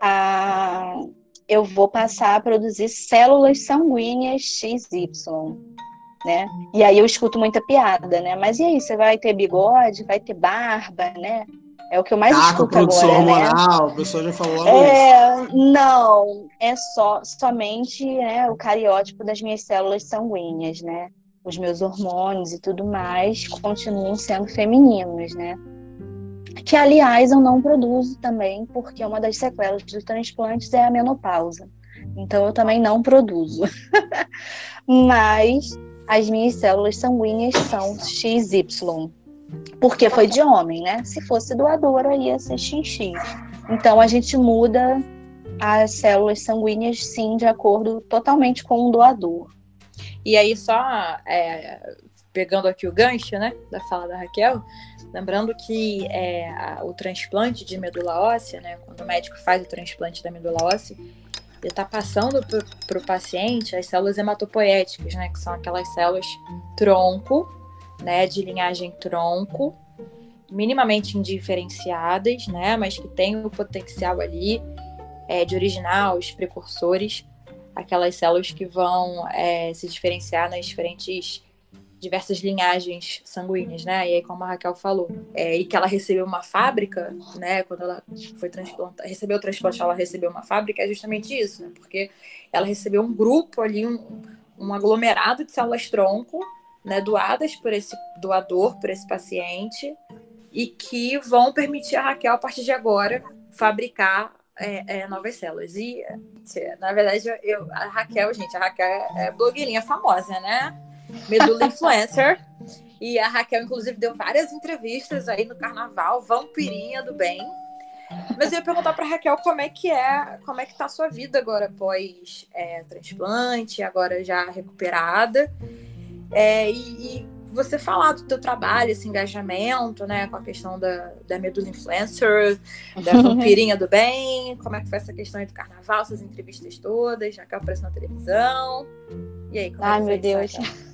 S4: ah, eu vou passar a produzir células sanguíneas XY né? E aí eu escuto muita piada, né? Mas e aí, você vai ter bigode, vai ter barba, né? É o que eu mais
S2: Tá com
S4: escuto
S2: produção
S4: agora, né?
S2: hormonal, a pessoa já falou logo isso.
S4: É, não, é só somente né, o cariótipo das minhas células sanguíneas, né? Os meus hormônios e tudo mais continuam sendo femininos, né? Que, aliás, eu não produzo também, porque uma das sequelas dos transplantes é a menopausa. Então, eu também não produzo. [LAUGHS] Mas as minhas células sanguíneas são XY. Porque foi de homem, né? Se fosse doador, aí ia ser XX. Então a gente muda as células sanguíneas, sim, de acordo totalmente com o doador.
S3: E aí, só é, pegando aqui o gancho, né, da fala da Raquel, lembrando que é, o transplante de medula óssea, né, quando o médico faz o transplante da medula óssea, ele está passando para o paciente as células hematopoéticas, né, que são aquelas células tronco, né, de linhagem tronco, minimamente indiferenciadas, né, mas que têm o potencial ali é, de originar os precursores aquelas células que vão é, se diferenciar nas diferentes diversas linhagens sanguíneas, né? E aí, como a Raquel falou, é, e que ela recebeu uma fábrica, né? Quando ela foi transplantada, recebeu o transplante, ela recebeu uma fábrica, é justamente isso, né? Porque ela recebeu um grupo ali, um, um aglomerado de células tronco, né? Doadas por esse doador, por esse paciente, e que vão permitir a Raquel, a partir de agora, fabricar é, é, novas células. E, na verdade, eu, a Raquel, gente, a Raquel é blogueirinha famosa, né? Medula Influencer. E a Raquel, inclusive, deu várias entrevistas aí no carnaval, vampirinha do bem. Mas eu ia perguntar para Raquel como é que é, como é que tá a sua vida agora após é, transplante, agora já recuperada. É, e, e, você falar do teu trabalho, esse engajamento, né, com a questão da, da medula influencer, da [LAUGHS] vampirinha do bem, como é que foi essa questão aí do carnaval, essas entrevistas todas, Raquel apareceu na televisão. E aí, como
S4: Ai,
S3: é que
S4: meu
S3: foi
S4: Deus.
S3: isso?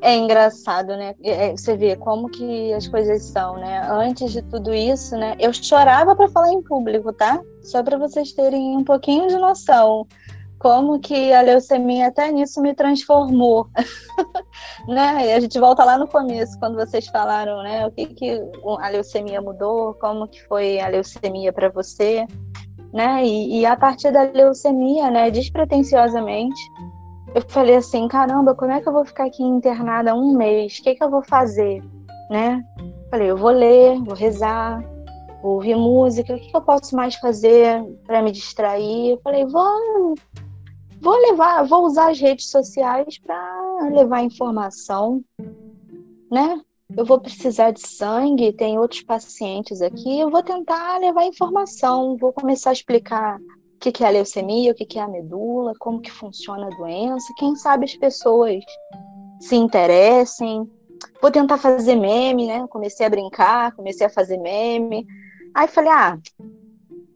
S4: É engraçado, né? É, Você vê como que as coisas são, né? Antes de tudo isso, né? Eu chorava para falar em público, tá? Só para vocês terem um pouquinho de noção. Como que a leucemia até nisso me transformou, [LAUGHS] né? E a gente volta lá no começo, quando vocês falaram, né? O que que a leucemia mudou, como que foi a leucemia para você, né? E, e a partir da leucemia, né? Despretensiosamente, eu falei assim, caramba, como é que eu vou ficar aqui internada um mês? O que, que eu vou fazer? Né? Falei, eu vou ler, vou rezar, vou ouvir música, o que, que eu posso mais fazer para me distrair? Eu falei, vou, vou levar, vou usar as redes sociais para levar informação, né? Eu vou precisar de sangue, tem outros pacientes aqui, eu vou tentar levar informação, vou começar a explicar o que, que é a leucemia, o que, que é a medula, como que funciona a doença. Quem sabe as pessoas se interessem. Vou tentar fazer meme, né? Comecei a brincar, comecei a fazer meme. Aí falei, ah,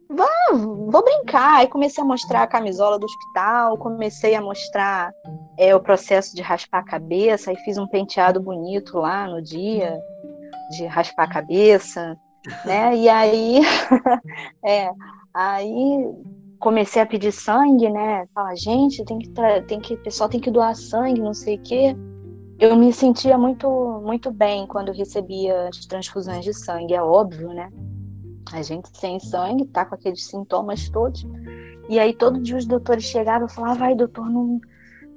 S4: vou, vou brincar. Aí comecei a mostrar a camisola do hospital, comecei a mostrar é, o processo de raspar a cabeça, aí fiz um penteado bonito lá no dia de raspar a cabeça, né? E aí, [LAUGHS] é, aí comecei a pedir sangue, né? Falar, gente, tem que, tem que, o pessoal tem que doar sangue, não sei o quê. Eu me sentia muito, muito bem quando recebia as transfusões de sangue, é óbvio, né? A gente sem sangue, tá com aqueles sintomas todos. E aí todo dia os doutores chegavam e falavam, vai, doutor, não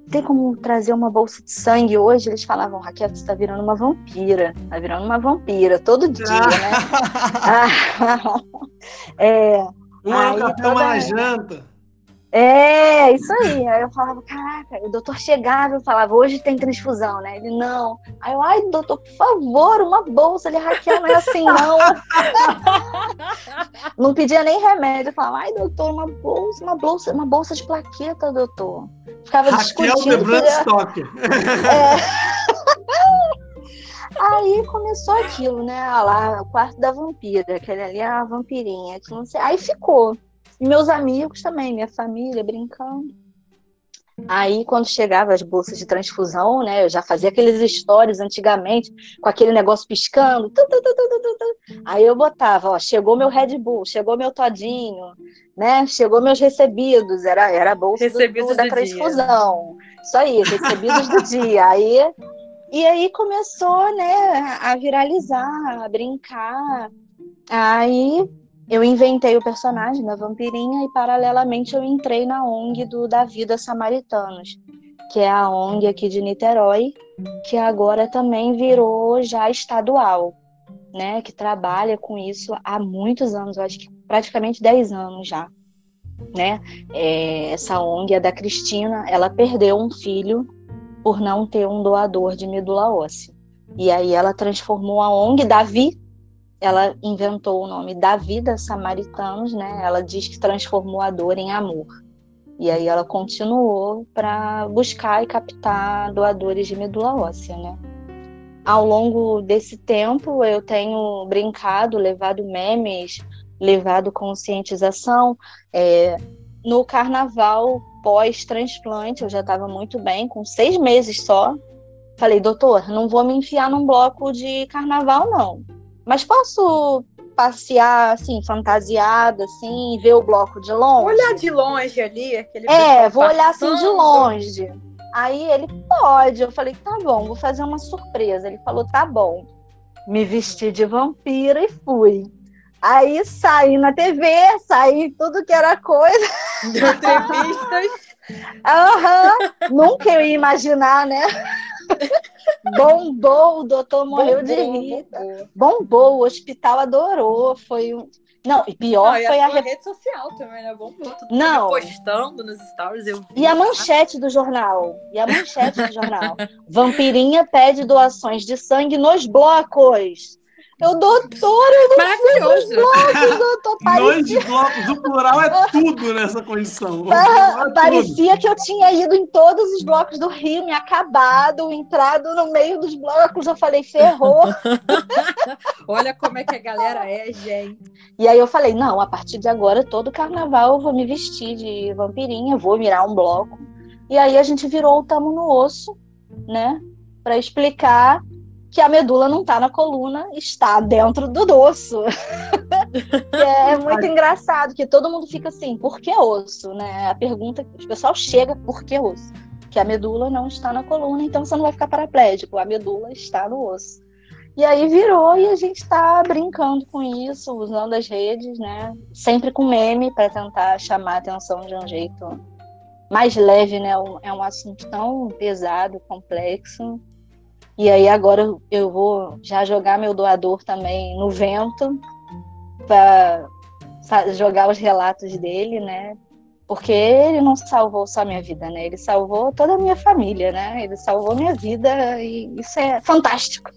S4: tem como trazer uma bolsa de sangue hoje? Eles falavam, Raquel, você tá virando uma vampira. Tá virando uma vampira todo dia, né? [LAUGHS] [LAUGHS] ah,
S2: é, uma na cama na janta.
S4: É, isso aí. Aí eu falava, caraca, o doutor chegava e falava, hoje tem transfusão, né? Ele, não. Aí eu, ai, doutor, por favor, uma bolsa. Ele, Raquel, não é assim, não. [LAUGHS] não pedia nem remédio. Eu falava, ai, doutor, uma bolsa, uma bolsa, uma bolsa de plaqueta, doutor. Ficava Raquel discutindo.
S2: The Bloodstock. É. [LAUGHS]
S4: Aí começou aquilo, né? Ah, lá, o quarto da vampira, aquele ali, a vampirinha, que não sei. Aí ficou. E meus amigos também, minha família, brincando. Aí, quando chegava as bolsas de transfusão, né, eu já fazia aqueles stories antigamente, com aquele negócio piscando. Tu, tu, tu, aí eu botava, ó, chegou meu Red Bull, chegou meu todinho, né, chegou meus recebidos, era, era a bolsa do, do, da transfusão. Dia. Isso aí, recebidos do dia. Aí, e aí começou, né, a viralizar, a brincar. Aí eu inventei o personagem da vampirinha e paralelamente eu entrei na ONG do da Vida Samaritanos, que é a ONG aqui de Niterói, que agora também virou já estadual, né, que trabalha com isso há muitos anos, acho que praticamente 10 anos já. Né? É, essa ONG é da Cristina, ela perdeu um filho por não ter um doador de medula óssea. E aí ela transformou a ONG Davi ela inventou o nome da vida samaritanos, né? Ela diz que transformou a dor em amor. E aí ela continuou para buscar e captar doadores de medula óssea, né? Ao longo desse tempo, eu tenho brincado, levado memes, levado conscientização. É, no carnaval pós-transplante, eu já estava muito bem, com seis meses só. Falei, doutor, não vou me enfiar num bloco de carnaval, não mas posso passear, assim, fantasiada, assim, ver o bloco de longe?
S3: Olhar de longe ali, aquele
S4: É, vou olhar assim de longe. Aí ele pode. Eu falei, tá bom, vou fazer uma surpresa. Ele falou, tá bom. Me vesti de vampira e fui. Aí saí na TV, saí tudo que era coisa.
S3: De entrevistas. [LAUGHS]
S4: Uhum. Nunca eu ia imaginar, né? Bombou, o doutor morreu bombou, de rir. Bombou. bombou. o hospital adorou. Foi um. Não, e pior
S3: Não,
S4: foi
S3: a,
S4: a
S3: rede social também, né? Bombou. Todo
S4: Não.
S3: postando nos stories. Eu vi.
S4: E a manchete do jornal. E a manchete do jornal. Vampirinha pede doações de sangue nos blocos. Eu, doutor, eu não
S3: Maravilhoso.
S4: blocos, doutor.
S2: Parecia... Dois blocos, o plural é tudo nessa condição.
S4: É parecia que eu tinha ido em todos os blocos do Rio, me acabado, entrado no meio dos blocos. Eu falei, ferrou. [LAUGHS]
S3: Olha como é que a galera é, gente.
S4: E aí eu falei, não, a partir de agora, todo carnaval eu vou me vestir de vampirinha, vou mirar um bloco. E aí a gente virou o tamo no osso, né? Para explicar que a medula não está na coluna, está dentro do osso. [LAUGHS] é muito engraçado, que todo mundo fica assim, por que osso? Né? A pergunta que o pessoal chega, por que osso? Que a medula não está na coluna, então você não vai ficar paraplégico, a medula está no osso. E aí virou e a gente está brincando com isso, usando as redes, né? Sempre com meme para tentar chamar a atenção de um jeito mais leve, né? É um assunto tão pesado, complexo, e aí agora eu vou já jogar meu doador também no vento para jogar os relatos dele, né? Porque ele não salvou só minha vida, né? Ele salvou toda a minha família, né? Ele salvou minha vida e isso é fantástico.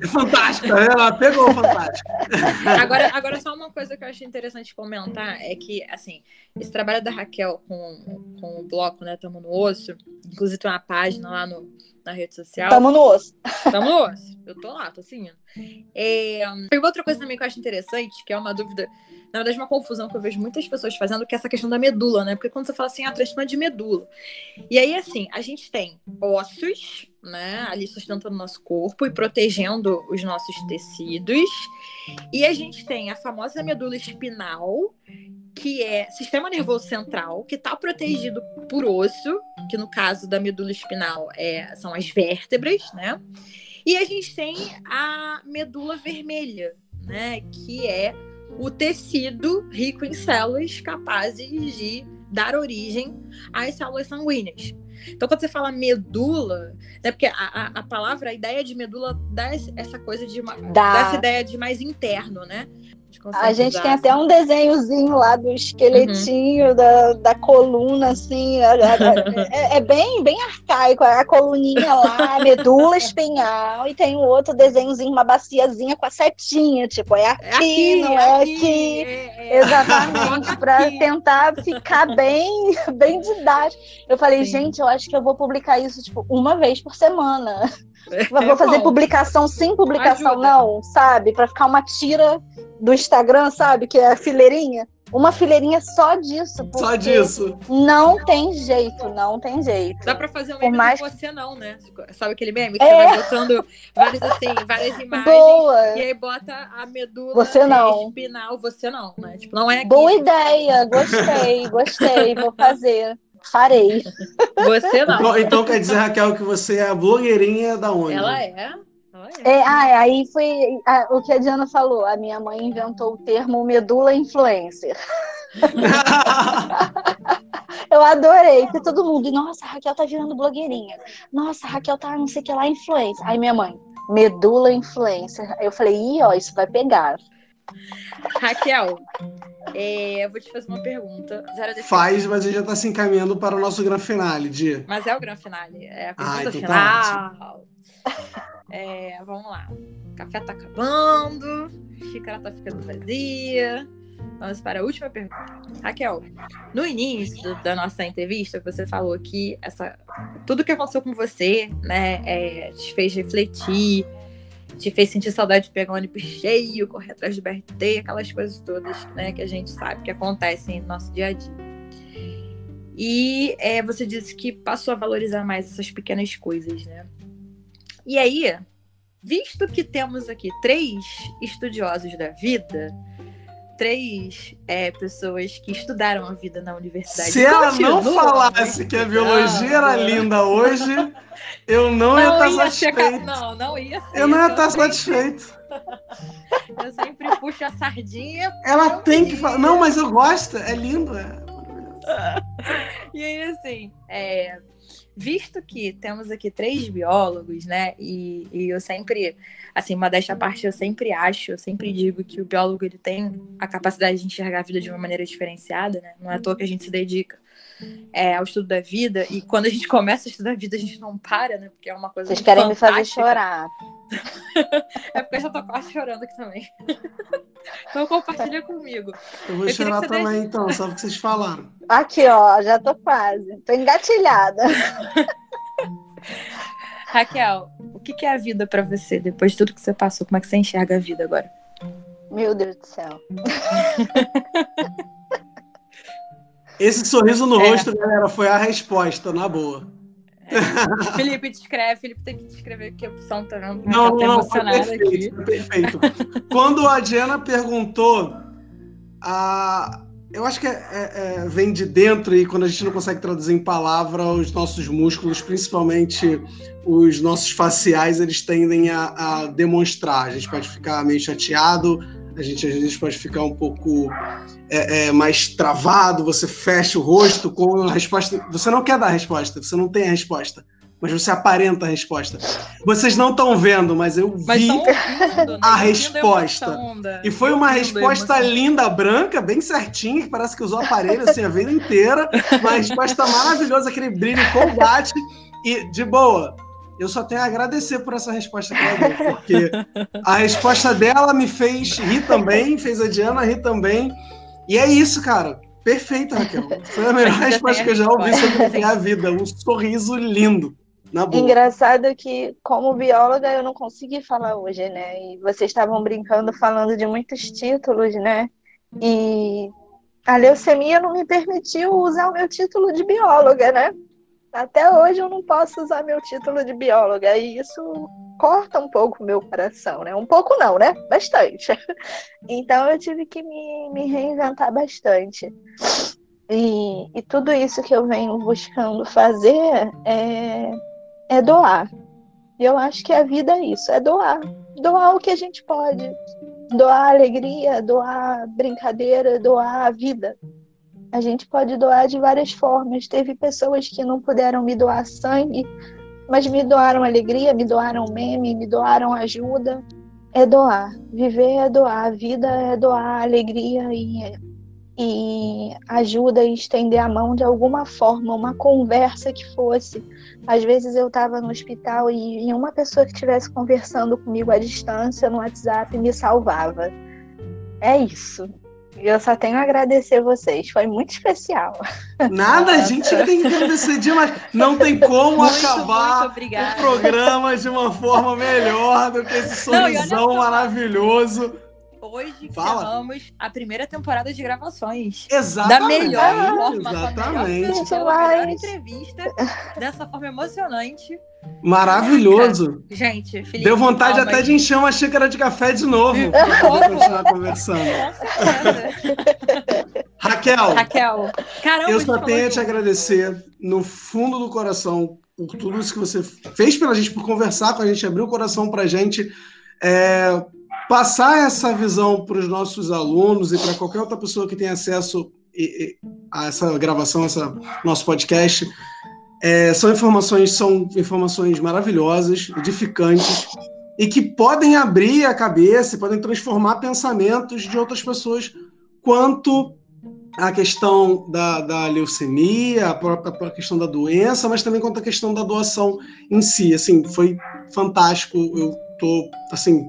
S2: É fantástico, ela pegou fantástico. [LAUGHS]
S3: Agora, agora só uma coisa que eu acho interessante comentar é que, assim, esse trabalho da Raquel com, com o bloco, né? Tamo no osso. Inclusive tem uma página lá no, na rede social.
S4: Tamo no osso.
S3: Tamo no osso. Eu tô lá, tô seguindo. É, tem outra coisa também que eu acho interessante, que é uma dúvida, na verdade, uma confusão que eu vejo muitas pessoas fazendo, que é essa questão da medula, né? Porque quando você fala assim, ah, transplante de medula. E aí, assim, a gente tem ossos, né, ali sustentando o nosso corpo e protegendo os nossos tecidos. E a gente tem a famosa medula espinal, que é sistema nervoso central, que está protegido por osso, que no caso da medula espinal é, são as vértebras, né? E a gente tem a medula vermelha, né? Que é o tecido rico em células capazes de dar origem às células sanguíneas. Então, quando você fala medula, né, porque a, a, palavra, a ideia de medula dá essa coisa de uma, dá. dá essa ideia de mais interno, né?
S4: A gente tem até um desenhozinho lá do esqueletinho, uhum. da, da coluna, assim. É, é, bem, bem arcaico. A coluninha lá, medula [LAUGHS] espinhal, e tem um outro desenhozinho, uma baciazinha com a setinha. Tipo, é aqui, é aqui não é aqui. aqui. É, é. Exatamente, [LAUGHS] para tentar ficar bem, bem didático. Eu falei, Sim. gente, eu acho que eu vou publicar isso, tipo, uma vez por semana. É, vou fazer publicação sem publicação, Ajuda. não, sabe? Para ficar uma tira do Instagram, sabe? Que é a fileirinha. Uma fileirinha só disso.
S2: Só disso.
S4: Não tem jeito, não tem jeito.
S3: Dá pra fazer um meme mais... você não, né? Sabe aquele meme que é. você vai botando várias, assim, várias [LAUGHS] imagens Boa. e aí bota a medula
S4: você não.
S3: espinal, você não, né? Tipo, não é aqui.
S4: Boa ideia, gostei, gostei, vou fazer. Farei.
S3: Você não.
S2: Então, então quer dizer, Raquel, que você é a blogueirinha da onde?
S3: Ela é.
S4: É, ah, aí foi a, o que a Diana falou. A minha mãe inventou o termo medula influencer. [LAUGHS] eu adorei, porque todo mundo, nossa, a Raquel tá virando blogueirinha. Nossa, a Raquel tá não sei o que lá, influencer. Aí minha mãe, medula influencer. Eu falei, ih, ó, isso vai pegar.
S3: Raquel, é, eu vou te fazer uma pergunta.
S2: Faz, mas a gente já tá se encaminhando para o nosso grande finale, Di.
S3: Mas é o grande finale, é a pergunta ah, então tá final. Tá é, vamos lá. O café tá acabando, a xícara tá ficando vazia. Vamos para a última pergunta. Raquel, no início da nossa entrevista, você falou que essa, tudo que aconteceu com você, né, é, te fez refletir, te fez sentir saudade de pegar ônibus cheio, correr atrás do BRT, aquelas coisas todas, né, que a gente sabe que acontecem no nosso dia a dia. E é, você disse que passou a valorizar mais essas pequenas coisas, né? E aí, visto que temos aqui três estudiosos da vida, três é, pessoas que estudaram a vida na universidade.
S2: Se ela não falasse que a biologia era linda hoje, [LAUGHS] eu não, não ia estar satisfeito.
S3: Não, não ia ser.
S2: Eu não ia estar satisfeito. [LAUGHS]
S3: eu sempre puxo a sardinha.
S2: Ela tem que falar. Não, mas eu gosto, é lindo. É... [LAUGHS]
S3: e aí, assim, é, visto que temos aqui três biólogos, né? E, e eu sempre, assim, uma desta parte eu sempre acho, eu sempre digo que o biólogo ele tem a capacidade de enxergar a vida de uma maneira diferenciada, né? Não é à toa que a gente se dedica é, ao estudo da vida. E quando a gente começa a estudar a vida, a gente não para, né? Porque é uma coisa
S4: Vocês querem fantástica. me fazer chorar. [LAUGHS]
S3: é porque eu já tô quase chorando aqui também. [LAUGHS] então compartilha comigo.
S2: Eu vou eu chorar também, deixe... então, só porque vocês falaram.
S4: Aqui, ó, já tô quase. Tô engatilhada. [LAUGHS]
S3: Raquel, o que é a vida para você depois de tudo que você passou? Como é que você enxerga a vida agora?
S4: Meu Deus do céu. [LAUGHS]
S2: Esse sorriso no é. rosto, galera, foi a resposta, na boa.
S3: É. [LAUGHS] Felipe, descreve. Felipe tem que descrever que a opção tá vendo. Não, não, não, perfeito,
S2: aqui. perfeito. Quando a Diana perguntou, a... eu acho que é, é, é, vem de dentro e quando a gente não consegue traduzir em palavra, os nossos músculos, principalmente os nossos faciais, eles tendem a, a demonstrar. A gente pode ficar meio chateado, a gente às vezes pode ficar um pouco é, é, mais travado, você fecha o rosto com a resposta. Você não quer dar a resposta, você não tem a resposta, mas você aparenta a resposta. Vocês não estão vendo, mas eu
S3: mas
S2: vi
S3: ouvindo, né?
S2: a resposta. E foi uma resposta linda, branca, bem certinha, que parece que usou aparelho assim a vida inteira. Uma resposta maravilhosa, aquele brilho combate. E, de boa, eu só tenho a agradecer por essa resposta que ela deu, porque a resposta dela me fez rir também, fez a Diana rir também. E é isso, cara. perfeita, Raquel. Foi a melhor resposta que eu já ouvi sobre a vida. Um sorriso lindo. Na boa.
S4: Engraçado que, como bióloga, eu não consegui falar hoje, né? E vocês estavam brincando falando de muitos títulos, né? E a leucemia não me permitiu usar o meu título de bióloga, né? Até hoje eu não posso usar meu título de bióloga e isso corta um pouco o meu coração, né? Um pouco não, né? Bastante. [LAUGHS] Então eu tive que me, me reinventar bastante. E, e tudo isso que eu venho buscando fazer é, é doar. E eu acho que a vida é isso, é doar. Doar o que a gente pode. Doar alegria, doar brincadeira, doar a vida. A gente pode doar de várias formas. Teve pessoas que não puderam me doar sangue, mas me doaram alegria, me doaram meme, me doaram ajuda. É doar. Viver é doar. A vida é doar alegria e, e ajuda e estender a mão de alguma forma, uma conversa que fosse. Às vezes eu estava no hospital e, e uma pessoa que estivesse conversando comigo à distância no WhatsApp me salvava. É isso. Eu só tenho a agradecer vocês, foi muito especial.
S2: Nada, a gente tem que agradecer demais. Não tem como muito, acabar muito o programa de uma forma melhor do que esse sorrisão maravilhoso.
S3: Hoje Fala. a primeira temporada de gravações.
S2: Exatamente.
S3: Da melhor forma,
S2: Exatamente.
S3: Com a melhor, melhor entrevista, dessa forma emocionante.
S2: Maravilhoso.
S3: Gente, Felipe,
S2: Deu vontade calma, até de encher uma xícara de café de novo [LAUGHS] para continuar conversando. Raquel.
S3: Raquel. Caramba,
S2: eu só tenho a te agradecer no fundo do coração por tudo isso que você fez pela gente, por conversar com a gente, abrir o coração para a gente. É, passar essa visão para os nossos alunos e para qualquer outra pessoa que tenha acesso a essa gravação, essa nosso podcast é, são informações são informações maravilhosas, edificantes e que podem abrir a cabeça, podem transformar pensamentos de outras pessoas quanto à questão da, da leucemia, a própria a questão da doença, mas também quanto à questão da doação em si. Assim, foi fantástico. Eu tô assim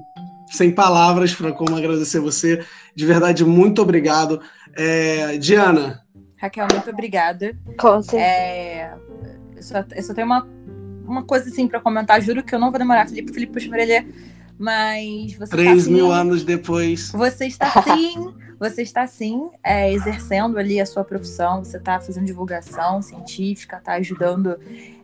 S2: sem palavras para como agradecer você. De verdade, muito obrigado. É, Diana.
S3: Raquel, muito obrigada.
S4: Com certeza.
S3: É, eu só, eu só tenho uma, uma coisa assim para comentar. Juro que eu não vou demorar, Felipe. Felipe puxa a Mas você
S2: Três
S3: tá,
S2: mil assim, anos depois.
S3: Você está sim, você está sim é, exercendo ali a sua profissão, você está fazendo divulgação científica, está ajudando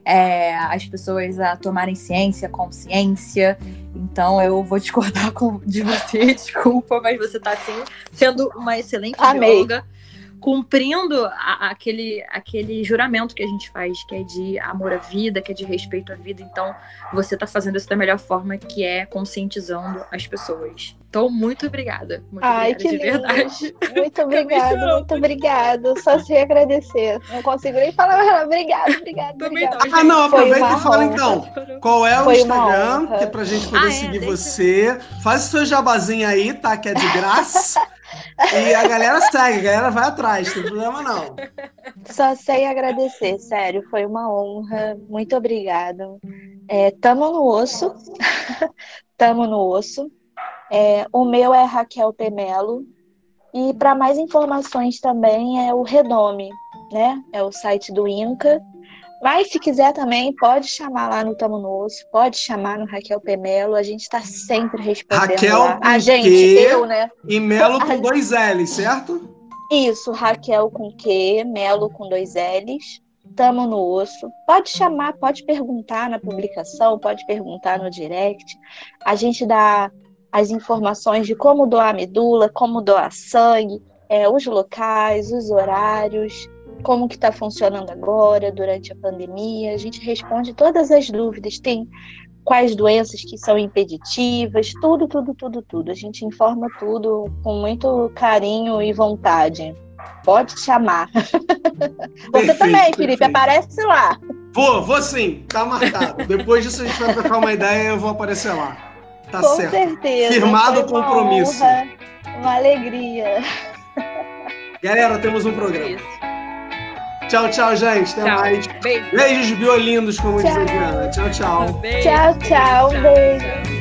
S3: é, as pessoas a tomarem ciência, consciência. Então eu vou discordar com, de você, [LAUGHS] desculpa, mas você está sim sendo uma excelente
S4: Amei.
S3: bióloga cumprindo a, aquele, aquele juramento que a gente faz, que é de amor à vida, que é de respeito à vida. Então, você está fazendo isso da melhor forma, que é conscientizando as pessoas. Então, muito obrigada. Muito
S4: Ai,
S3: obrigada,
S4: que
S3: de verdade.
S4: Muito [LAUGHS] obrigada, muito obrigada. Só se agradecer. Não consigo nem falar, obrigado, obrigado. obrigado.
S2: Ah, não, aproveita e fala então. Qual é o Foi Instagram, que é pra gente poder ah, é, seguir você. Faz o seu jabazinho aí, tá? Que é de graça. [LAUGHS] E a galera segue, a galera vai atrás, não tem problema não.
S4: Só sei agradecer, sério, foi uma honra, muito obrigada. É, tamo no osso, [LAUGHS] tamo no osso. É, o meu é Raquel Pemelo. E para mais informações também é o Redome, né? É o site do INCA. Mas se quiser também, pode chamar lá no Tamo no Osso, pode chamar no Raquel Pemelo, a gente está sempre respondendo
S2: Raquel
S4: lá.
S2: A
S4: gente, eu, né?
S2: E Melo com dois L's, certo?
S4: Isso, Raquel com Q, Melo com dois L's. Tamo no osso. Pode chamar, pode perguntar na publicação, pode perguntar no direct. A gente dá as informações de como doar medula, como doar sangue, é, os locais, os horários, como que está funcionando agora, durante a pandemia. A gente responde todas as dúvidas. Tem quais doenças que são impeditivas, tudo, tudo, tudo, tudo. A gente informa tudo com muito carinho e vontade. Pode chamar. [LAUGHS] Você
S2: Perfeito,
S4: também, Felipe,
S2: perfeito.
S4: aparece lá.
S2: Vou, vou sim, tá marcado. Depois disso a gente vai trocar uma ideia e eu vou aparecer lá. Tá
S4: com
S2: certo.
S4: certeza.
S2: Firmado o compromisso.
S4: honra, uma alegria.
S2: Galera, temos um programa.
S3: Isso.
S2: Tchau, tchau, gente. Até
S3: Tchau.
S2: mais.
S3: Beijo.
S2: Beijos biolindos, como diz a
S4: Tchau.
S2: Diana. Tchau, tchau.
S3: Beijo.
S4: Tchau, tchau. Beijo.
S3: tchau.